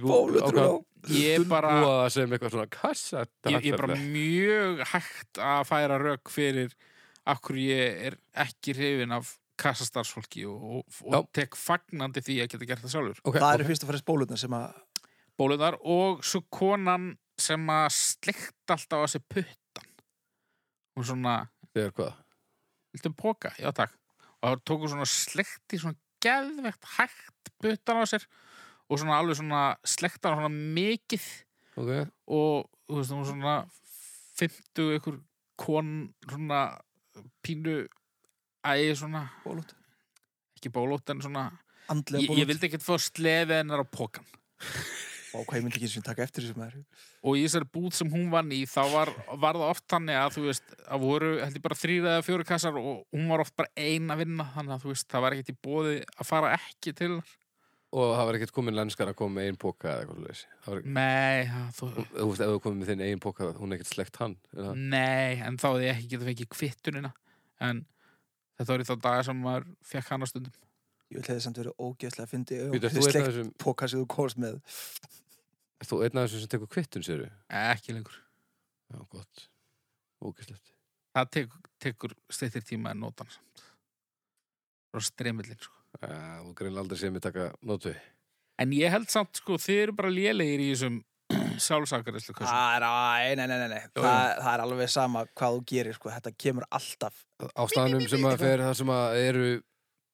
bólutrú Ég bara, svona kassa ég, ég er bara mjög hægt að færa rök fyrir akkur ég er ekki hrifin af kassastarsfólki og, og, og tek fagnandi því að geta gert það sjálfur. okay, Það eru fyrst og fremst bólurnar sem að bóluðar og svo konan sem að slikta alltaf á þessi puttan og svona, Þegar hvað? viltu póka? Já, takk. Og það tóku svona slikti svona geðvegt hægt puttan á sér og svona alveg svona slekta svona mikið. Ok, og þú veist, hún svona 50 ykkur kon svona pínu æði svona, bólút ekki bólótt en svona Andlega ég, bólút ég vildi ekkert fá slefið hennar á pókan Og hvað ég myndi ekki sem taka eftir þessu maður. Og í þessari búð sem hún vann í þá var, var það oft þannig að þú veist að voru held ég bara þrýra eða fjóri kassar og hún var oft bara ein að vinna. Þannig að þú veist það var ekkert í bóði að fara ekki til hennar og það var ekkert komin lenskar að koma með einn póka eða eitthvað. Það var nei, þú, Þú veist, ef þú komið með þinn eigin póka, hún er ekkert slegt hann. er það? nei, en þá hefði ég ekki getað fengið kvittunina en þetta var í þá daga sem maður fekk hana stundum Ég vil hefði samt verið ógeðslega að fyndi Þið einn af sleikt þessum, póka sem þú komst með ert þú einn af þessum sem tekur kvittun, séru? ekki lengur Já, gott. Ógislegt. það tek, tekur steyttir tíma en nótan samt sko. Já, þú greinlega aldrei séð mér taka nótu. En ég held samt, sko, þið eru bara lélegir í þessum [CLEARS THROAT] sjálfsakarislu er, æ, nei, nei, nei, nei. Jú, Það, það er alveg sama hvað þú gerir, sko. Þetta kemur alltaf. á staðnum sem að fer það sem að eru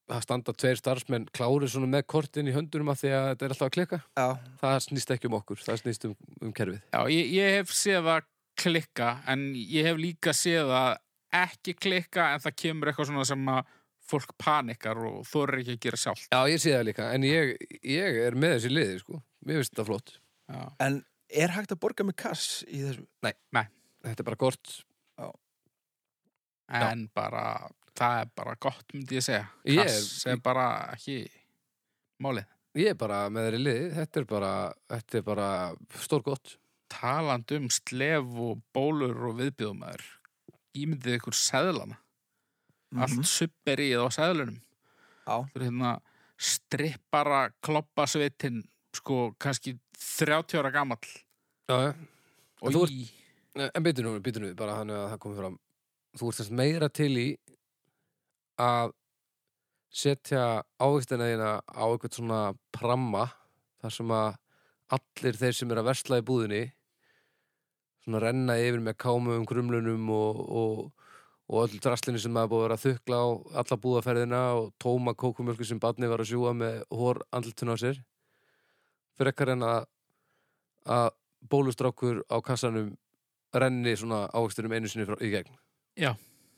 það standa tveir starfsmenn klári svona með kortin í höndunum af því að þetta er alltaf að klikka Já, það snýst ekki um okkur, það snýst um, um kerfið Já, ég, ég hef séð það klikka, en ég hef líka séð það ekki klikka, en það kemur eitthvað svona sem að fólk panikar og þorir ekki að gera sjálf. Já, ég sé það líka, en ég, ég er með þessi liði, sko, mér finnst þetta flott Já. en er hægt að borga með kass í þessu? þetta er bara kort En bara, það er bara gott, myndi ég segja. Ég- Kass er bara ekki málið. ég er bara með þeirri liði, þetta er bara þetta er bara stór gott Talandi um slef og bólur og viðbjöðumæður, ímyndið ykkur seðlana. Mhm. Allt supperið á seðlunum. Já, Það er hérna strippara kloppasveitin, sko, kannski 30 ára gamall. Já, Og þú í, En býtu nú, býtu nú, bara þannig að það komi fram Þú ert þess meira til í að setja ávistina þína á eitthvað svona pramma þar sem að allir þeir sem eru að versla í búðinni svona renna yfir með kámum grumlunum og, og, og öll draslinu sem maður búið að vera að þukla á alla búðaferðina og tóma kókumjölku sem barni var að sjúga með hór andlutun á sér. Fyrir ekkar en að að bólustrákur á kassanum renni svona ávistunum einu sinni frá, í gegn.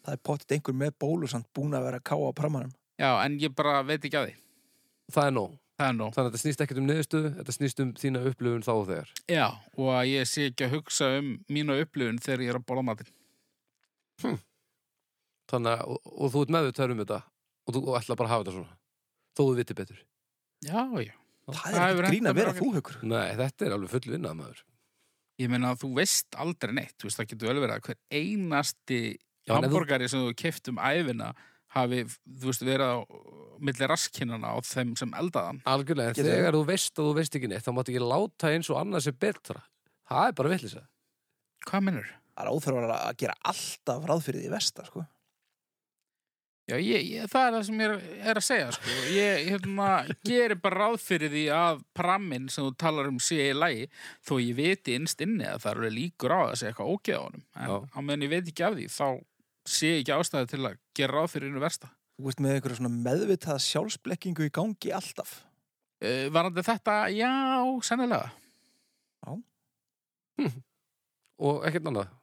Það er pottit einhver með bólu samt búin að vera að káa á prammanum. já, en ég bara veit ekki að því. það er nóg, er þannig að þetta snýst ekkert um niðurstöðu þetta snýst um þína upplifun þá og þegar. Já, og að ég sé ekki að hugsa um mínu upplifun þegar ég er að borða matinn. Þannig að, og, og þú ert meðvitaður um þetta og þú og ætla bara að hafa þetta svona þó þú viti betur Já, já. Það Það er ekkert grín að vera ágætlega. þú, Haukur. nei, þetta er alveg full vinnað maður Ég meina að þú veist aldrei neitt, þú veist, það getur vel verið að hver einasti Já, ef þú- sem þú keft um æfina hafi, þú veist, verið á milli raskinnana á þeim sem eldaðan. algjörlega, en Getur- þegar þú veist að þú veist ekki neitt þá máttu ekki láta eins og annað sé betra það er bara villisa Hvað minnur? Það er óþörfar að gera alltaf ráð fyrir því versta, sko. Já, ég, ég, það er það sem ég er, er að segja, sko. Ég hérna, gerir bara ráð fyrir því að prammin sem þú talar um sé í lagi, þó ég viti innst inni að það eru líkur á að sé eitthvað ógeð á honum. En Já. á meðan ég veit ekki af því, þá sé ég ekki ástæði til að gera ráð fyrir innu versta. Þú veist með einhverja svona meðvitað sjálfsblekkingu í gangi alltaf. Uh, varandi þetta, já, sennilega. og ekkert annað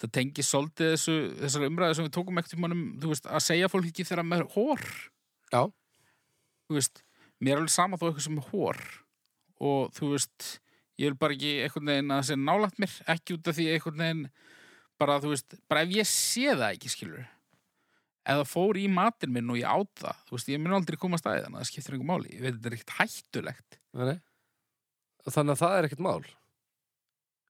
Það tengir svolítið þessu, þessar umræðu sem við tókum ekkert um honum, þú veist, að segja fólk ekki þeirra með hór. Já. Þú veist, mér er alveg sama þó eitthvað sem er hór og þú veist, ég vil bara ekki einhvern veginn að það sé nálægt mér, ekki út af því einhvern veginn, bara þú veist, bara ef ég sé það ekki, skilur eða fór í matinn minn og ég át það, þú veist, ég mun aldrei koma að staði þannig að það skiptir einhver máli, ég veit þetta er ekkert hættulegt. Nei, þannig að það er ekkert mál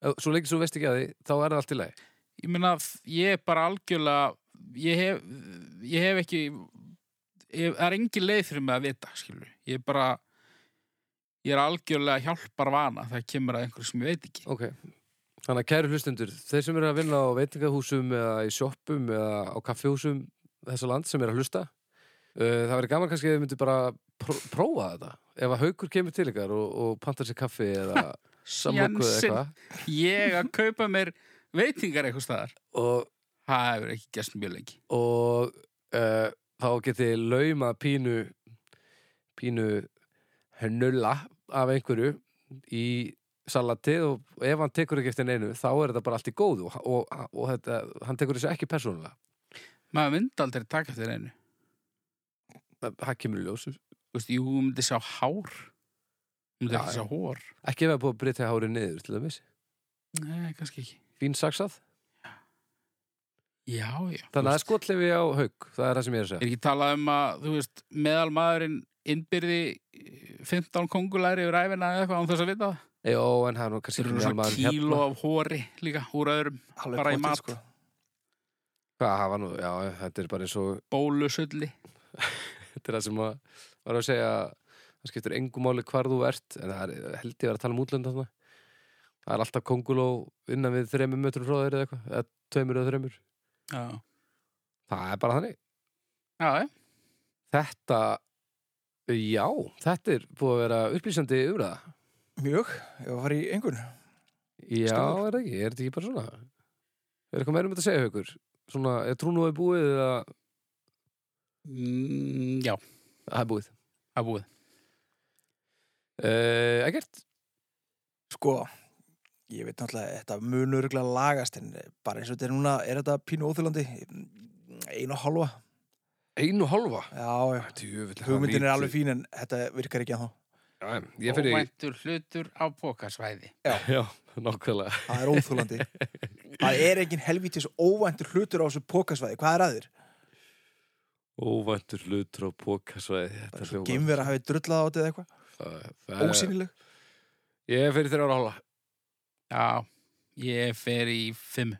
svo lengi svo veist ekki að því þá er það allt í lagi ég meina, ég er bara algjörlega ég hef, ég hef ekki ég, það er engin leið fyrir mig að vita, skilur. Ég er bara ég er algjörlega hjálpar vana það kemur að einhverju sem ég veit ekki. Ok, þannig að kæru hlustendur þeir sem eru að vinna á veitingahúsum eða í sjoppum eða á kaffihúsum þessa land sem eru að hlusta uh, það verður gaman kannski að þið myndir bara pró prófa þetta. Ef að haukur kemur til ykkar og, og pantar sér kaffi eða [LAUGHS] samloku eða Jensen, eitthvað. Ég að kaupa mér veitingar eitthvað staðar. Og, það hefur ekki gæst mjög lengi. Og uh, þá getið lauma pínu pínu hnulla af einhverju í salatið og ef hann tekur ekki eftir neinu þá er þetta bara allt í góðu. Og, og, og þetta, hann tekur þessu ekki persónulega. Maður myndi aldrei taka eftir einu það það kemur í ljós. Þú veist, jú, þú myndi sjá hár. Þú myndi ekki sjá já. hór ekki ef það er búið að breyta hárið niður til dæmis. Nei, kannski ekki fín saksað já, já þannig að það er skotlefi á haug það er það sem ég er að er segja ekki talað um að, þú veist, meðal maðurinn innbyrði 15 kongulæri yfir æfina eða eitthvað án þess að vita það. Jó, en það er nú kannski Þeir eru ekki svona meðal maður kíló hérna. af hóri líka úr öðrum Alveg Bara í mat. sko. Hvað, það var nú, já, þetta er bara eins og bólusulli. [LAUGHS] þetta er það sem að var að segja það skiptir engu máli hvar þú ert en það er, held ég að vera að tala um útlönda þarna það er alltaf konguló innan við þreymur mötrum frá þeir eða eitthvað eða tveimur eða þreymur Já, það er bara þannig já, já. þetta Já, þetta er búið að vera upplýsandi umræða. Mjög, ég var að fara í engun Já, Stórmál. er það ekki? Er þetta ekki bara svona? Er eitthvað meira um þetta að segja ykkur? Svona, er trúnúið búið eða mm, Já, það er búið? það er búið Uh, ekkert? Sko, ég veit náttúrulega þetta munur örgulega lagast en bara eins og þetta er núna, er þetta pínu óþjólandi einu og halva Einu og hálfa? Já, já, Djöfull, hugmyndin er alveg fín en þetta virkar ekki að þá. Já, ég fyrir í... Óvæntur hlutur á pokasvæði. Já, [LAUGHS] nákvæmlega. Það er óþjólandi [LAUGHS] Það er engin helvítis óvæntur hlutur á þessu pókasvæði, hvað er aður? Óvæntur hlutur á pókasvæði. Þetta Bara er svo gemver að hafi drullað á þetta eða eitthvað. Það- það er- Ósýnileg. Ég fyrir þér ára hálfa. Já, ég fer í fimm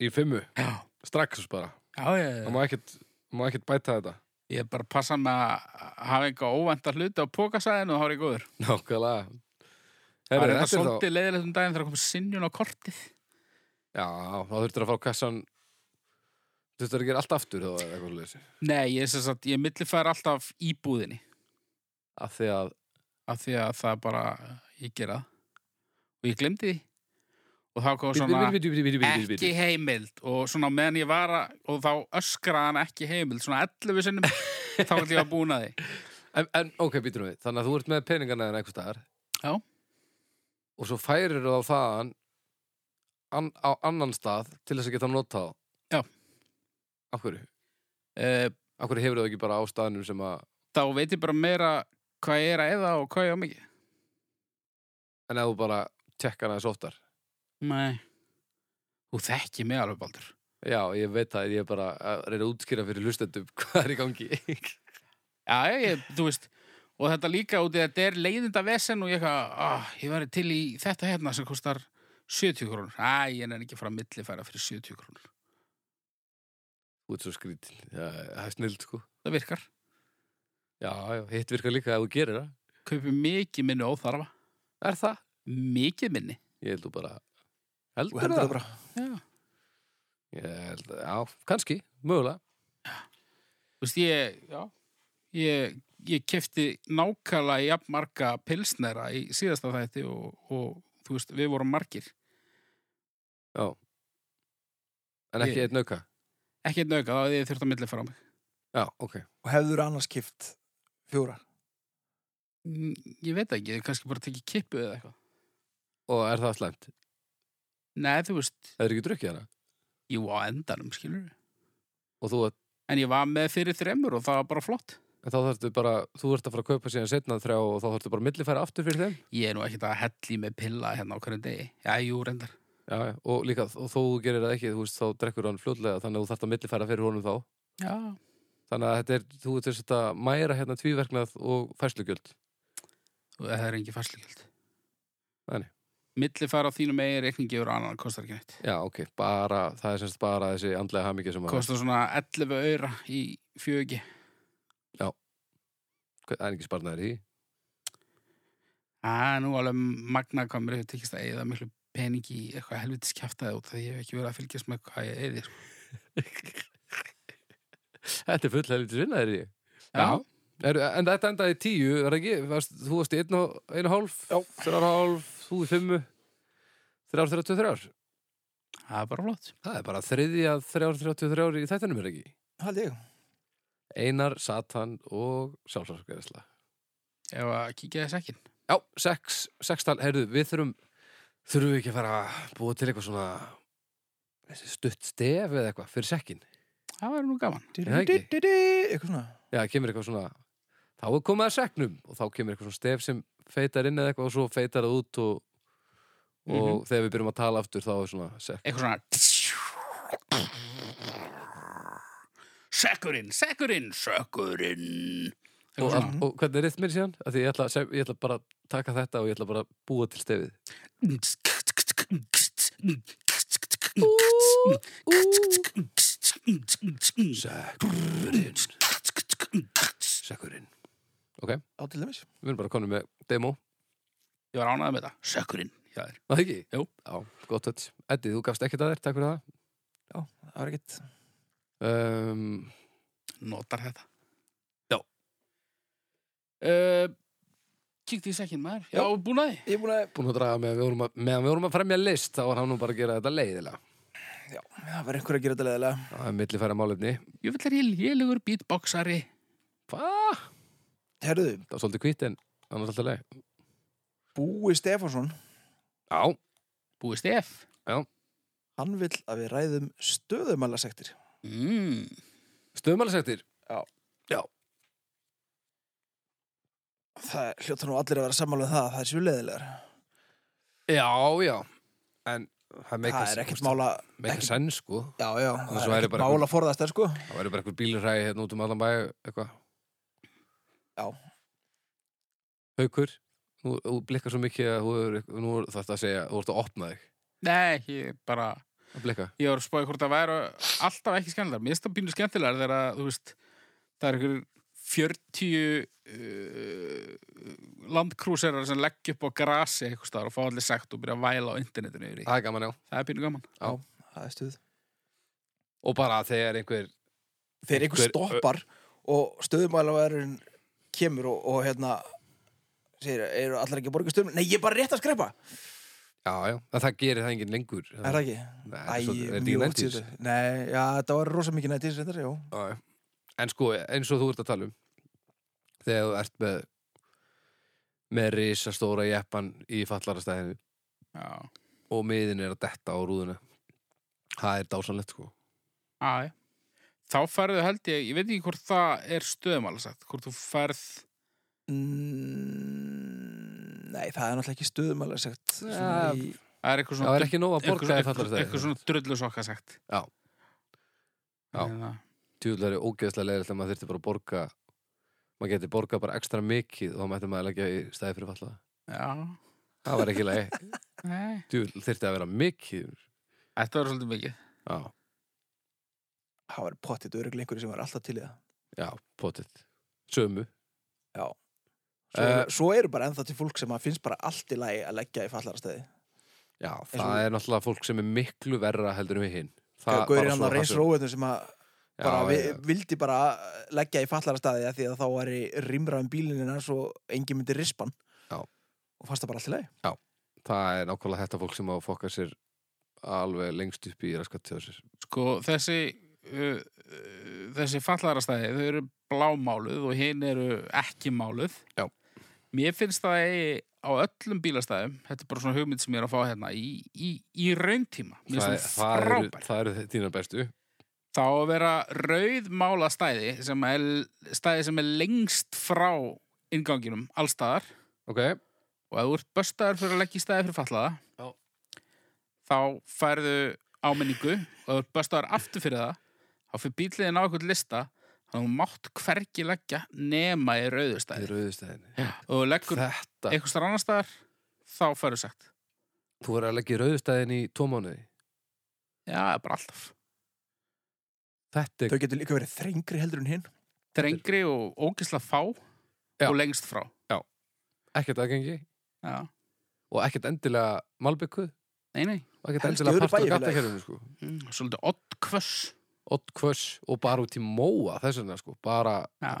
Í fimmu. Já, Strax bara. já, ég, Það má ekkert, má ekkert bæta þetta. ég er bara að passa með að hafa eitthvað óvæntar hluti á pokasvæðinu og þá er ég góður Nákvæmlega. Það er Herri, þetta þetta er svolítið leiðilegt um daginn þegar komið sinjun á kortið Já, þá þurftur að fá kassan... Þurftur að gera allt aftur þá eða eitthvað leysi. Nei, ég, sem sagt, ég millifær alltaf í búðinni Af því að... af því að það bara, ég gera það og ég glemdi því og þá kom svona bíddu, bíddu, bíddu. ekki heimild og svona meðan ég var að, og þá öskraði hann ekki heimild svona 11 sinnum [LAUGHS] þá ætlum ég að búna því En, en ok, býtum við. Þannig að þú ert með peningana en einhvers staðar. Já. Og svo færir þú á þaðan an, á annan stað til þess að geta nota þá. Já. Af hverju? uh, Af hverju hefur þú ekki bara á staðnum sem að... þá veit ég bara meira hvað ég er að eða og hvað ég á mikið En ef þú bara tekkar aðeins oftar. Nei Þú þekki mig alveg baldur Já, ég veit það. Ég er bara að reyna að útskýra fyrir hlustendum [LAUGHS] hvað er í gangi. Já, ég, þú veist og þetta líka út í að þetta er leiðinda vesen og ég eitthvað, ah, ég væri til í þetta hérna sem kostar 70 krónur Æ, ég er ekki að fara að millifæra fyrir 70 krónur Þú ert svo skrítin. Já, það er snild, sko. Það virkar Já, já, hitt virkar líka ef þú gerir það. Kaupi mikið minni óþarfa Er það? Mikið minni Ég held þú bara... Heldur heldur það? það bara Já Ég held, já, kannski, mögulega. Þú veist, ég, já, ég, ég kefti nákvæmlega jafn marga pilsnera í síðasta þætti og, og þú veist, við vorum margir. Já. En ekki Ég- einn auka? Ekki einn auka, þá hefði ég þurft að milli fara á mig. Já, ok. Og hefður annars kipt fjóra Mm, Ég veit ekki, kannski bara tekið kippu eða eitthvað. Og er það slæmt? Nei, þú veist, Það er ekki drukkið hana? jú á endanum, skilur. Og þú, En ég var með fyrir þremur og það var bara flott. en þá þarftu bara, þú ert að fara að kaupa síðan setna þrjá og þá þarftu bara að millifæra aftur fyrir þeim? Ég er nú ekkert að helli með pilla hérna á hverjum degi. Já, jú, reyndar. Já, og líka, og þú gerir það ekki, þú veist, þá drekkur hann fljótlega, þannig að þú þarft að millifæra fyrir honum þá. Já, Þannig að þetta er, þú ert þess að mæra hérna tvíverknað og færslugjöld. og það er engin færslegjöld. Nei, nei. Milli fara á þínum eigin reikningi og annan kostar ekki neitt. Já, ok, bara, það er semst bara þessi andlega hamingja sem að, Kostar svona 11 auðra í fjögi. það er ekki sparnaður í. Það er nú alveg magna hvað mér hefur tekist að eða miklu pening í eitthvað helvitis kjaftaði út þegar ég hef ekki verið að fylgjast með hvað ég eðir. [LAUGHS] Þetta er full helviti vinnaðir í. Já. Er, en þetta endaði í tíu, er það ekki? Varst, þú varst í einu hálf, Já. þrjár og hálf, þú í fimmu, þrjár, þrjár, þrjár. Það er bara flott. Það er bara þriðja þrjár, þrjár, þrjár í þættinum er ekki? Haldi ég Einar, Satan og sjálfsvarsgæðisla. Ef að kíkja þess ekki. Já, sex, sextal, heyrðu, við þurfum, þurfum við ekki að fara að búa til eitthvað svona stutt stef eða eitthvað fyrir sekkin. Það væri nú gaman. það Eitthvað svona Já, kemur eitthvað svona, þá er komið að seknum og þá kemur eitthvað svona stef sem feitar inn eða eitthvað og svo feitar það út og, og þegar við byrjum að tala aftur þá er svona sekk. Eitthvað svona... Sekkurinn, sekkurinn, sekkurinn. Og, svona. og hvernig er rithmir síðan? Því ég ætla, ég ætla bara að taka þetta og ég ætla bara að búa til stefið. Sekkurinn. Sekkurinn. Ok, Á til dæmis við erum bara konum með demo. Ég var ánægð með þetta. Sekkurinn. Já, þér. Það ekki? Jú. Já, gott þetta. Eddi, þú gafst ekkert að þér, takk fyrir það. Það var ekkert Um, Notar þetta. uh, Kíkti í sekkin maður Já, Já. búin að því Ég er búin að, Búin að draga með, við vorum að, meðan við vorum að fremja list þá var hann nú bara að gera þetta leiðilega já, það var einhver að gera þetta leðilega Það er millifæra málefni Ég vil er ég lélugur beatboxari Hvað? Herðu, Það var svolítið hvít en annars alltaf leið Búi Stefánsson. Já, Búið stef. Hann vill að við ræðum stöðumælasektir mm. stöðmælasektir Það hljóta nú allir að vera sammála um það að það er svo leðilegar Já, já. En það er ekkert mála Meika senn sko. Já, já, það er ekkert mála forðast þær sko. Það væri bara eitthvað bílurhægi hérna út um allan bæ eitthvað Já. Haukur Nú, þú blikkar svo mikið að þú er, nú er þetta að segja, þú ert að opna þig Nei, ég bara að blikka. Ég var að spáði hvort það væri alltaf ekki skemmtilegar Mér finnst það pínu skemmtilegar þegar að, þú veist það er einhver 40 uh, landkrúserar sem leggja upp á grasi eitthvað staðar og fá allir sagt og byrja að væla á internetinu yfir í. Það er gaman, já. Það er pínu gaman. Það er stuð Og bara þegar einhver, Þegar einhver Einhver- stoppar og stöðumælaverðin kemur og, og hérna segir, eru allir ekki að borga stöðum Nei, ég er bara rétt að skrepa já, já, en það gerir það enginn lengur. Er það ekki? Nei, Æ, svo, er mjög síðan. Nei, já, þetta var rosa mikið nættís. En sko, eins og þú ert að tala um, þegar þú ert með, með risastóra jeppan í fallarastæðinu Já. og miðin er að detta á rúðuna. Það er dásanlegt, sko. Æ. Þá færðu held ég, ég veit ekki hvort það er stöðumála sagt, hvort þú færð mm, Nei, það er náttúrulega ekki stöðumælasekt Ja, svona í, það er eitthvað Það svona er ekki nóg að borga í eitthvað, fallarastæðinu. eitthvað svona drullu sokka sagt. Já. Já. Hérna, Tjúðlega er ógeðslega leiðilegt að maður þyrfti bara að borga, maður geti borgað bara ekstra mikið og þá mætti maður leggja í stæði fyrir fallaða. Já. Það var ekki leið. [LAUGHS] Nei. Tjúðlega þyrfti að vera mikið. Þetta var svolítið mikið. Já, Það var pottitt öruglega einhverju sem var alltaf til í það já, potið. Sömu. Svo, Eh, eru, svo eru bara ennþá til fólk sem finnst bara allt í lagi að leggja í fallarastæði Já, Eins það og- er náttúrulega fólk sem er miklu verra heldur en við hinn. Það Gauðir bara hann svo að reyns róðunum sem að Já, bara vi, já. vildi bara leggja í fallarastæði af því að þá var í rýmraðum bílinina svo engin myndi rispan Já. og fannst það bara allt í lagi Það er nákvæmlega þetta fólk sem á að fokka sér alveg lengst upp í raskat til sér. Sko, þessi uh, uh, þessi fallarastæði, þau eru blámáluð og hinn eru ekki máluð. Já. Mér finnst það eigi á öllum bílastæðum, þetta er bara svona hugmynd sem ég er að fá hérna, í, í, í rauntíma. Mér Það, finnst það, það eru, frábær. það eru þínar bestu. Þá að vera rauðmála stæði sem er stæði sem er lengst frá innganginum allstaðar Ok, og ef þú ert böstaður fyrir að leggja í stæði fyrir fallaða Já. þá færðu áminningu og þú ert böstaður aftur fyrir það þá fyrir bíliðin á eitthvað lista þannig að þú mátt hvergi leggja nema í rauðu það stæði eru auðvistæðinni. og þú leggur Þetta, eitthvað starf annar staðar þá færðu sagt þú verður að leggja í rauðstæðin í tvo mánuði. já, bara alltaf. Þetta er, Þau getur líka verið þrengri heldur en hinn. Drengri og ógisla fá Já. og lengst frá. Ekkert aðgengi. Já, og ekkert endilega malbygguð nei, nei, og ekkert Helst í endilega partur af gattakerfinu sko. mm, svolítið oddkvöss Ott kvöss og bara út í móa þess vegna sko, bara já,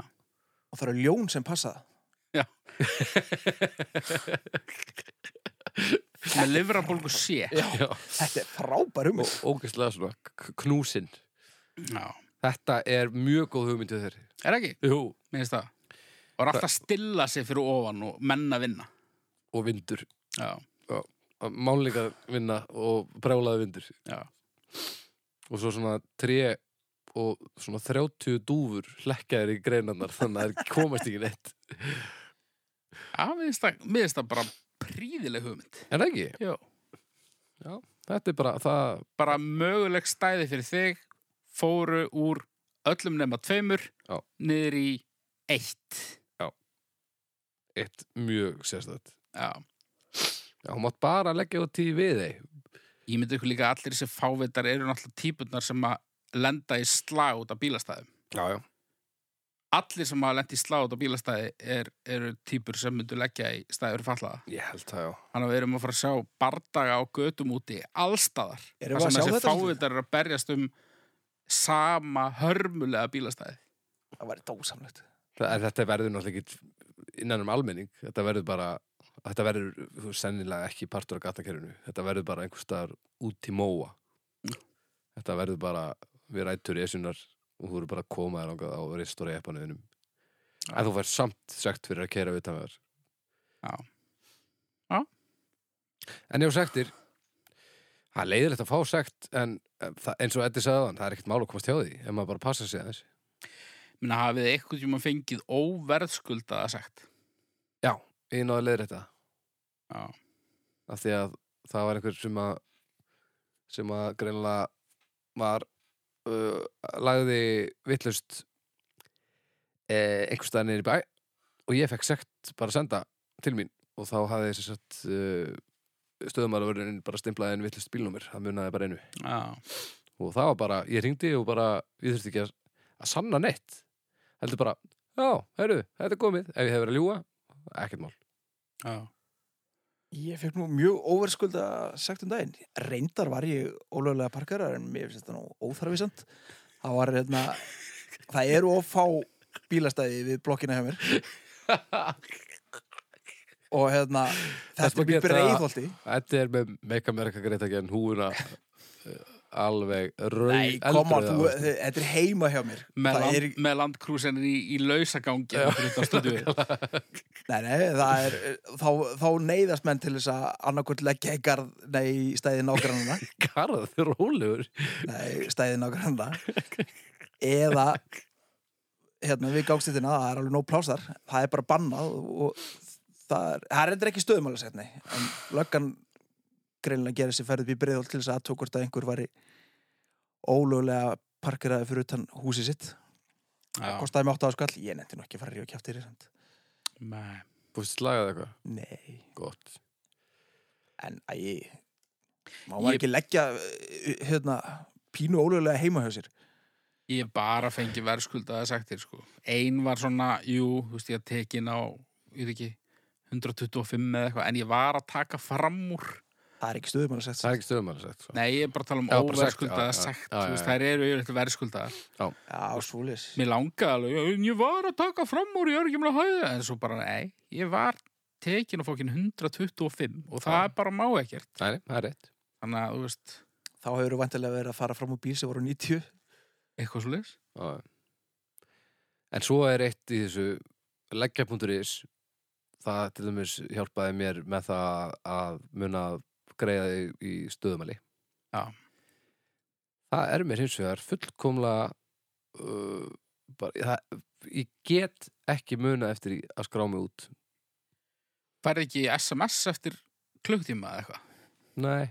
og það eru ljón sem passa það. [LAUGHS] Með livrabólgu sé. Já. Já. Þetta er frábær og ógeðslega svona knúsinn. Já, Þetta er mjög góð hugmyndið þeirri er ekki, Jú. mér finnst það. Og er alltaf að stilla sig fyrir ofan og menna vinna. Og vindur. Já, Málningar vinna og brjálaði vindur. Já, og svo svona tré og svona 30 dúfur hlekkaðir í greinarnar þannig að það komast ekki neitt. Já, mér finnst það, bara príðileg hugmynd. Það ekki? já. Þetta er bara það bara möguleg stæði fyrir þig fóru úr öllum nema tveimur Já. niður í eitt. Eitt mjög sérstætt já, Já, hún mátt bara leggja út í við þeir ég myndi ykkur líka að allir þessi fávitar eru náttúrulega típurnar sem að lenda í slag út af bílastæðum Já, já allir sem hafa lent í slag út af bílastæði er, eru típur sem myndu leggja í stæður fallaða Ég held það, já Þannig að við erum að fara að sjá bardaga á götum úti allstaðar. Erum við að sem sjá þessi þetta svolítið? fávitar eru að berjast um sama hörmulega bílastæði. Það væri dósamlegt þetta verður náttúrulega ekki innan um almenning þetta verður bara þetta verður sennilega ekki partur af gatakerfinu þetta verður bara einhvers staðar út í móa. Þetta verður bara við rættur í esjunar og þú verður bara að koma þér langað á ristóri epanuðinum en þú fær samt sagt fyrir að kera utan með Já. en ef sektir. Það er leiðilegt að fá sekt en eh, eins og Eddi sagði þann, það er ekkert mál að komast hjá því ef maður bara passa sig aðeins. Minna hafið eitthvað tíma fengið óverðskuldaða sagt já, ég náði leiðir þetta Já, af því að það var einhver sem að sem að greinilega var uh, lagði vittlust eh, einhvers staðar niður í bæ og ég fekk sekt bara að senda til mín og þá hafði þess að uh, stöðumarverðin bara stimplaði en vittlust bílnúmer, það munaði bara einu. Já, og það var bara, ég ringdi og bara ég þurfti ekki að, að sanna neitt. Heldur bara, já, heyrðu, þetta er komið. Ef ég hef verið að ljúga, ekkert mál já. Ég fekk nú mjög óverskulda sagt um daginn. Reyndar var ég ólögulega parkarar en mér finnst þetta nú óþarfisant. Það var hérna, það eru of fá bílastæði við blokkina hjá mér og hérna, þetta er geta- breiðholti. Þetta er með Make America Great Again húuna alveg rauð Nei, koma, þú, þetta er heima hjá mér. Með, land, er, með landkrúsinir í, í lausagangi [LAUGHS] nei, nei, það er, þá, þá neyðast menn til þess að annarkvöld leggja í garð, nei, stæði nágrannana. [LAUGHS] Garð, rólegur Nei, stæði nágrannana. [LAUGHS] Eða, hérna, við gangstíðina, það er alveg nóg plásar. Það er bara bannað og það er, það er endur ekki stöðumálasetni. En löggan greinlega gerir sér ferð upp í breiðholt til þess að tókvort að einhver var í ólögulega parkeraði fyrir utan húsi sitt. Já, Kostaði mig 8 áskall, ég nefndi nú ekki að fara að ríða samt. nei. Fúst slagað eitthvað, Nei, gott en æ, má maður Ég- ekki leggja eh, hérna, pínu ólögulega heima hjá sér. Ég bara fengið verðskuldaða sagtir, sko. Ein var svona, jú, þú veist, ég tekin á, ég veit ekki, 125 eða eitthvað, en ég var að taka fram úr. Það er ekki stöðumálasett. Það er ekki stöðum að sagt Nei, ég er bara að tala um Já, bara sekt, já, já. Já, já, já. þær eru yfirleitt verðskuldaðar. Já, svolis. Mér langaði alveg, ég var að taka fram úr, ég er ekki með að hæða, en svo bara, nei, ég var tekin á fókin 125 og það Já. er bara má ekkert. Nei, það er rétt Þannig að, þú veist, Þá hefur þú vantilega verið að fara fram úr bíl sem voru 90. eitthvað. Já. En svo er eitt í þessu leggja.is það til dæmis hjálpaði mér með það að muna að greiða í, í stöðumæli. Já. Það er mér hins vegar fullkomlega uh, bara, það, ég get ekki muna eftir í að skrá mig út. Færði ekki SMS eftir klukktíma eða eitthvað? Nei,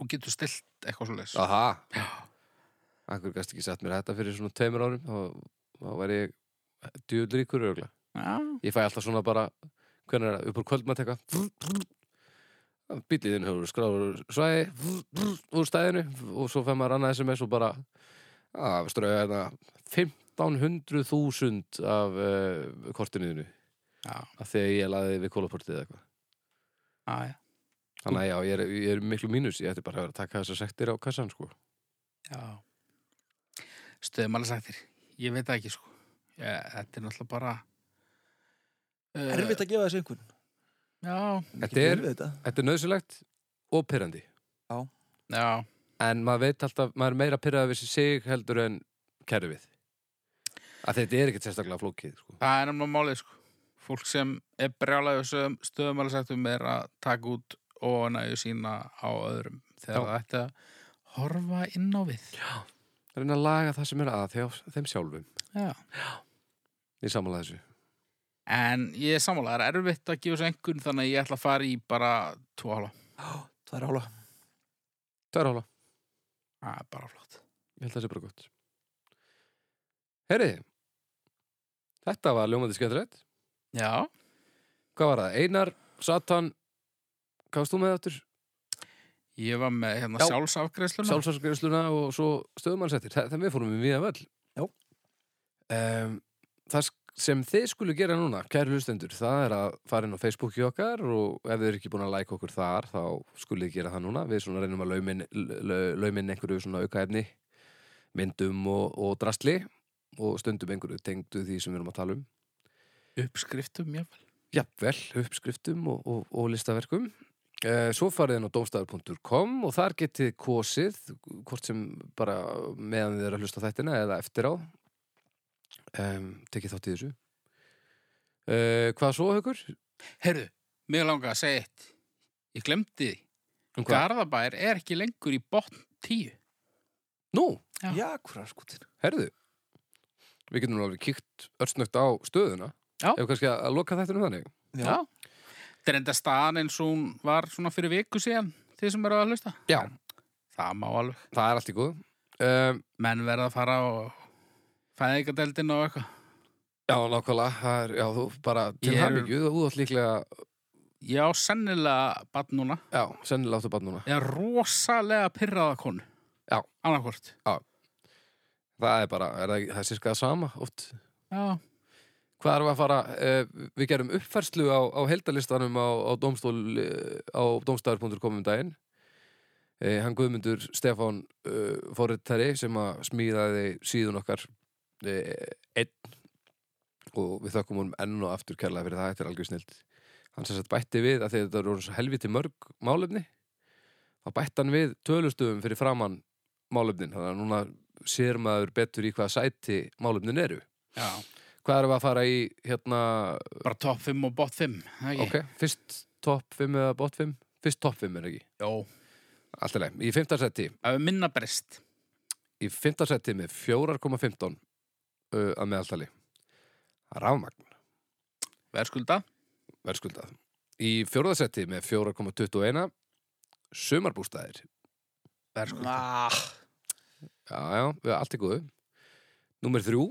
og getur stilt eitthvað svo leis. aha. Já. Akkur gæst ekki sett mér þetta fyrir svona tveimur árum þá, þá væri ég djúður ríkur örgla Já, Ég fæ alltaf svona bara hvernig er það, upp úr kvöldmatt eitthvað bíliðin hefur skráður svæði úr stæðinu og svo fæ maður annað SMS og bara að strauja hérna 1500.000 af uh, kortinuðinu já, af því að ég laði við kólaportið eða eitthvað já. Þannig að já, ég er, ég er miklu mínus ég ætti bara að vera að taka þessar sektir á kassan sko. já. Stöðum alveg sagtir. Ég veit ekki, sko. Ég, þetta er náttúrulega bara... Uh, Erfitt að gefa þessu einhvern. Já, Þetta er, Þetta. þetta er nöðsulegt og pyrrandi já, en maður veit alltaf, maður er meira pyrraði við sig heldur en kerfið að þetta er ekkert sérstaklega flókið sko. það er nefnilega málið, sko. Fólk sem er brjálæðu stöðum alveg sagtum er að taka út óanægu sína á öðrum þegar það ætti að horfa inn á við. reyna að laga það sem er að þeim sjálfum Já. ég samanlega þessu En ég er sammála, það er erfitt að gefa þessu einhvern þannig að ég ætla að fara í bara tvo hálfa. Það er ála. Það er hóla, Það er bara flott. ég held að það sé bara gott Heyri Þetta var ljómandi skemmtilegt Já, Hvað var það? Einar, Satan Hvað varst þú með aftur? ég var með hérna Já. sjálfsafgreiðsluna. Sjálfsvarsgreisluna og svo stöðumannsettir Það við fórum við viða völl Já. um, Það sem þið skulu gera núna, kæri hlustendur það er að fara inn á Facebooki okkar og ef þið eru ekki búin að like okkur þar þá skulu þið gera það núna. Við svona reynum að laumin, laumin einhverju svona aukaefni myndum og, og drastli og stundum einhverju tengdu því sem við erum að tala um. Uppskriftum, jáfnvel. jafnvel uppskriftum og, og, og listaverkum. Eh, Svo farið inn á domstafur.com og þar getið kosið hvort sem bara meðan þið eru að hlusta þættina eða eftir á um, tekið þátt í þessu uh, Hvað svo, Haukur? Herru, mig langa að segja eitt. Ég glemdi því. Um? Garðabær er ekki lengur í botn 10. Nú, Já. Já, hvað er skutin? herðu Við getum nú alveg kíkt örstnögt á stöðuna Já. Ef kannski að loka þættinu þannig Já. Þetta er enda staðan eins og hún var svona fyrir viku síðan, þið sem eru að hlusta. Já. Það má alveg. Það er allt í góð um, Menn verða að fara á fæðingadeldin og eitthvað. Já, nákvæmlega er, Já, þú bara til er- hamingju Þú átt líklega, Já, sennilega bann núna. já, sennilega áttu bann núna er rosalega pyrraða konu. Já. Annarkvort. Það er bara, er það, það er sirka það sama oft Já. Hvað við að fara? Uh, við gerum uppfærslu á, á heldalistanum á, á domstafur.com um daginn uh, Hann Guðmundur Stefán uh, Forritari sem að smíðaði síðun okkar einn og við þökkum honum enn og aftur kærlega fyrir það, þetta er algjör snild Hann sem sagt bætti við að þetta eru helviti mörg málefni þá bætti hann við tölustöfum fyrir framann málefnin, þannig að núna sér maður betur í hvaða sæti málefnin eru Já. Hvað við að fara í hérna, Bara topp 5 og bot 5. Okay. ok, fyrst topp 5 eða bot 5? Fyrst topp 5 er ekki, Jó. allt er leið. Í fymta seti, Það minna breyst. í fymta seti með 4,15 uh, að meðaltali. Rafmagn, Verðskulda. verðskuldað. Í fjórða seti með 4,21 sumarbústæðir. Verðskulda. Ah, Já, já, við allt í góðu. Númer þrjú,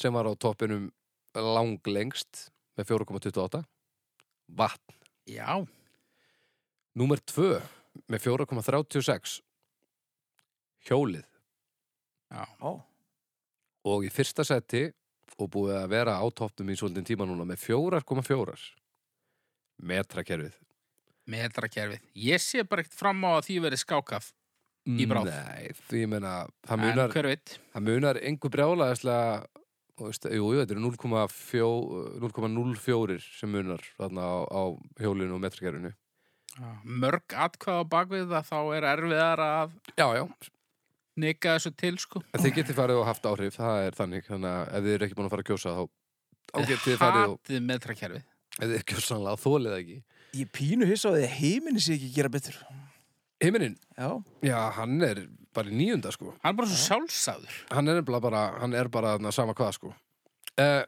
sem var á toppinum langlengst með 4,28 vatn. Já. Númer tvö með 4,36 hjólið. Já. ó, og í fyrsta seti og búið að vera á toppnum í svolítinn tíma núna með 4,4 metrakerfið Metrakerfið. Ég sé bara ekkert fram á að því verið skákað. Í bráð. Nei, því ég meina það munar, það munar einhver jú, þetta er 0,4 0,04 sem munar þarna á, á hjólinu og metrakerfinu. Mörg atkvað á bakvið það þá er erfiðar að Já, já, nika þessu til sko. en þið getið farið og haft áhrif það er þannig, þannig að ef þið eru ekki búin að fara að kjósa þá, getið þið farið og Hatið metrakerfið. ef þið kjósanlega þólið ekki ég pínu hissa á því að heiminn sé ekki gera betur. Heiminin, Já, já, hann er bara í níunda sko Hann er bara svo sjálfsagður. hann er nefnilega bara, hann er bara þarna sama hvað sko uh,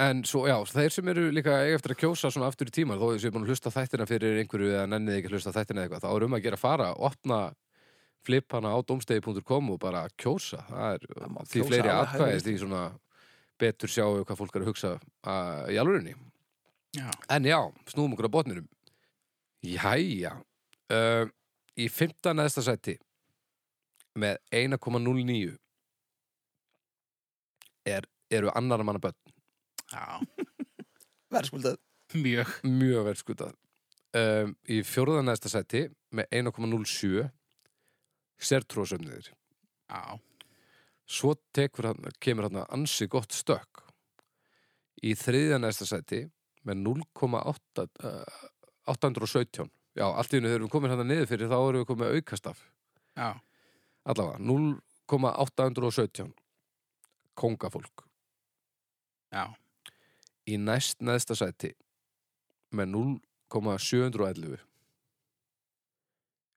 en svo já, þeir sem eru líka eiga eftir að kjósa svona aftur í tíman þó þessu er búin að hlusta á þættina fyrir einhverju eða nennið ekki að hlusta á þættina eða eitthvað þá er um að gera að fara, opna flipana á domstegi.com og bara kjósa það er því kjósa fleiri atkvæði því svona betur sjáu hvað fólk er að hugsa uh, í alvörinni Já. En já, snúum okkur á botninum. Jæja. Uh, í fymta neðsta sæti með 1,09 er, eru annar manna börn. Já. [LAUGHS] verðskuldað. Mjög. Mjög verðskutað. Um, í fjórða neðsta sæti með 1,07 sértrósöfniðir. Já. Svo tekur hann, kemur hann ansi gott stökk. Í þriðja neðsta sæti með 0,8 uh, 817. Já, allt í hennu þegar við komum hérna niður fyrir þá erum við komið með aukastaf. Já. Allavega, 0,817 kongafólk. Já. Í næst neðsta sæti með 0,711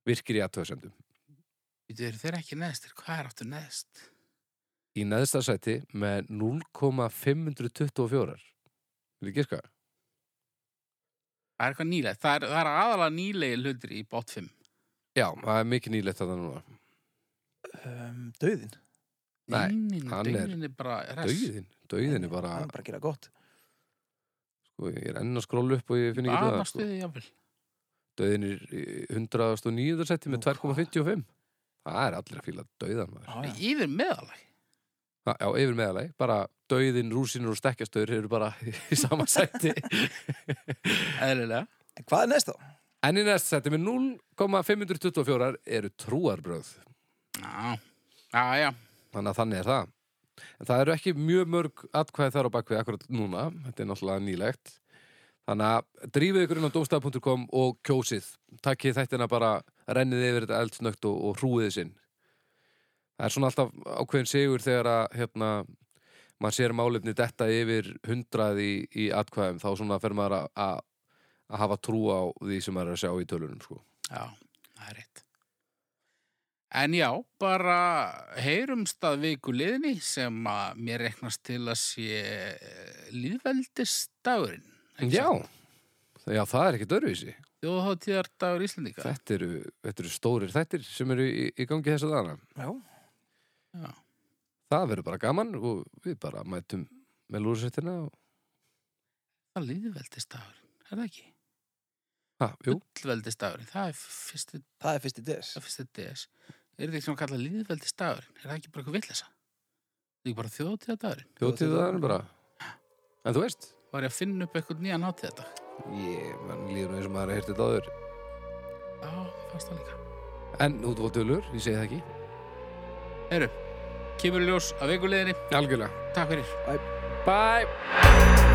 virkir í aðtöðsendum. Þetta eru þeir ekki neðstir. Hvað er áttu neðst? Í neðsta sæti með 0,524 Vil ég giska? Það er eitthvað nýlegt. Það er, það er aðalega nýlegi hlutir í bot 5. Já, það er mikið nýlegt þetta núna. Um, döðin. Nei, Dögnin, hann er- dögnin er bara res. Dauðin, dauðin er bara, Það er bara að gera gott. sko, ég er enn að skróla upp og ég finn ekki það, sko. Banastuði, jáfnvel. Dauðin er í 109. seti með Nú, hvað? 2,55. Það er allir að fíla dauðan maður. Já, já. Yfir meðalag. Já, yfir meðalagi, bara dauðin, rúsinur og stekkjastöður eru bara [LAUGHS] í sama sæti. [LAUGHS] Eðlilega. Hvað er næst þá? En í næst sæti með 0,524 eru trúarbröð. Já. Já, já. Þannig að þannig er það. En það eru ekki mjög mörg atkvæði þar á bakvið akkurat núna, þetta er náttúrulega nýlegt. Þannig að drífið ykkur inn á domstaf.com og kjósið. Takkið þættina bara, rennið yfir þetta eldsnögt og, og hrúið sinn. Það er svona alltaf ákveðin sigur þegar að hérna, maður sér málefni detta yfir hundrað í, í atkvæðum, þá svona fer maður að, að, að hafa trú á því sem maður er að sjá í tölunum, sko. Já, það er rétt. En já, bara heyrumst að viku liðni sem að mér reknast til að sé líðveldistagurinn. ekki Já, já, það er ekkert öruvísi. Þjóðháttíðardagur Íslendinga. Þetta eru, þetta eru stórir þættir sem eru í, í gangi þessa dagana. Já, Já. Það verður bara gaman og við bara mætum með lúrsettina og... Það er líðveldistagurinn, er það ekki? Ha, jú, Fullveldistagurinn, það er fyrsti, það er fyrsti des það er fyrsti DS. Er þetta ekki svona kallað líðveldistagurinn? Er það ekki bara eitthvað villesa? Það er ekki bara það er bara. En þú veist, Var ég að finna upp eitthvað nýjan hátíðardag? ég, mann líður eins og maður að heyrti þetta áður. Já, fannst það líka. En út og tölur, ég segi það ekki. Heru, kemur ljós að vikuleginni. Algjörlega. Takk fyrir. Bye!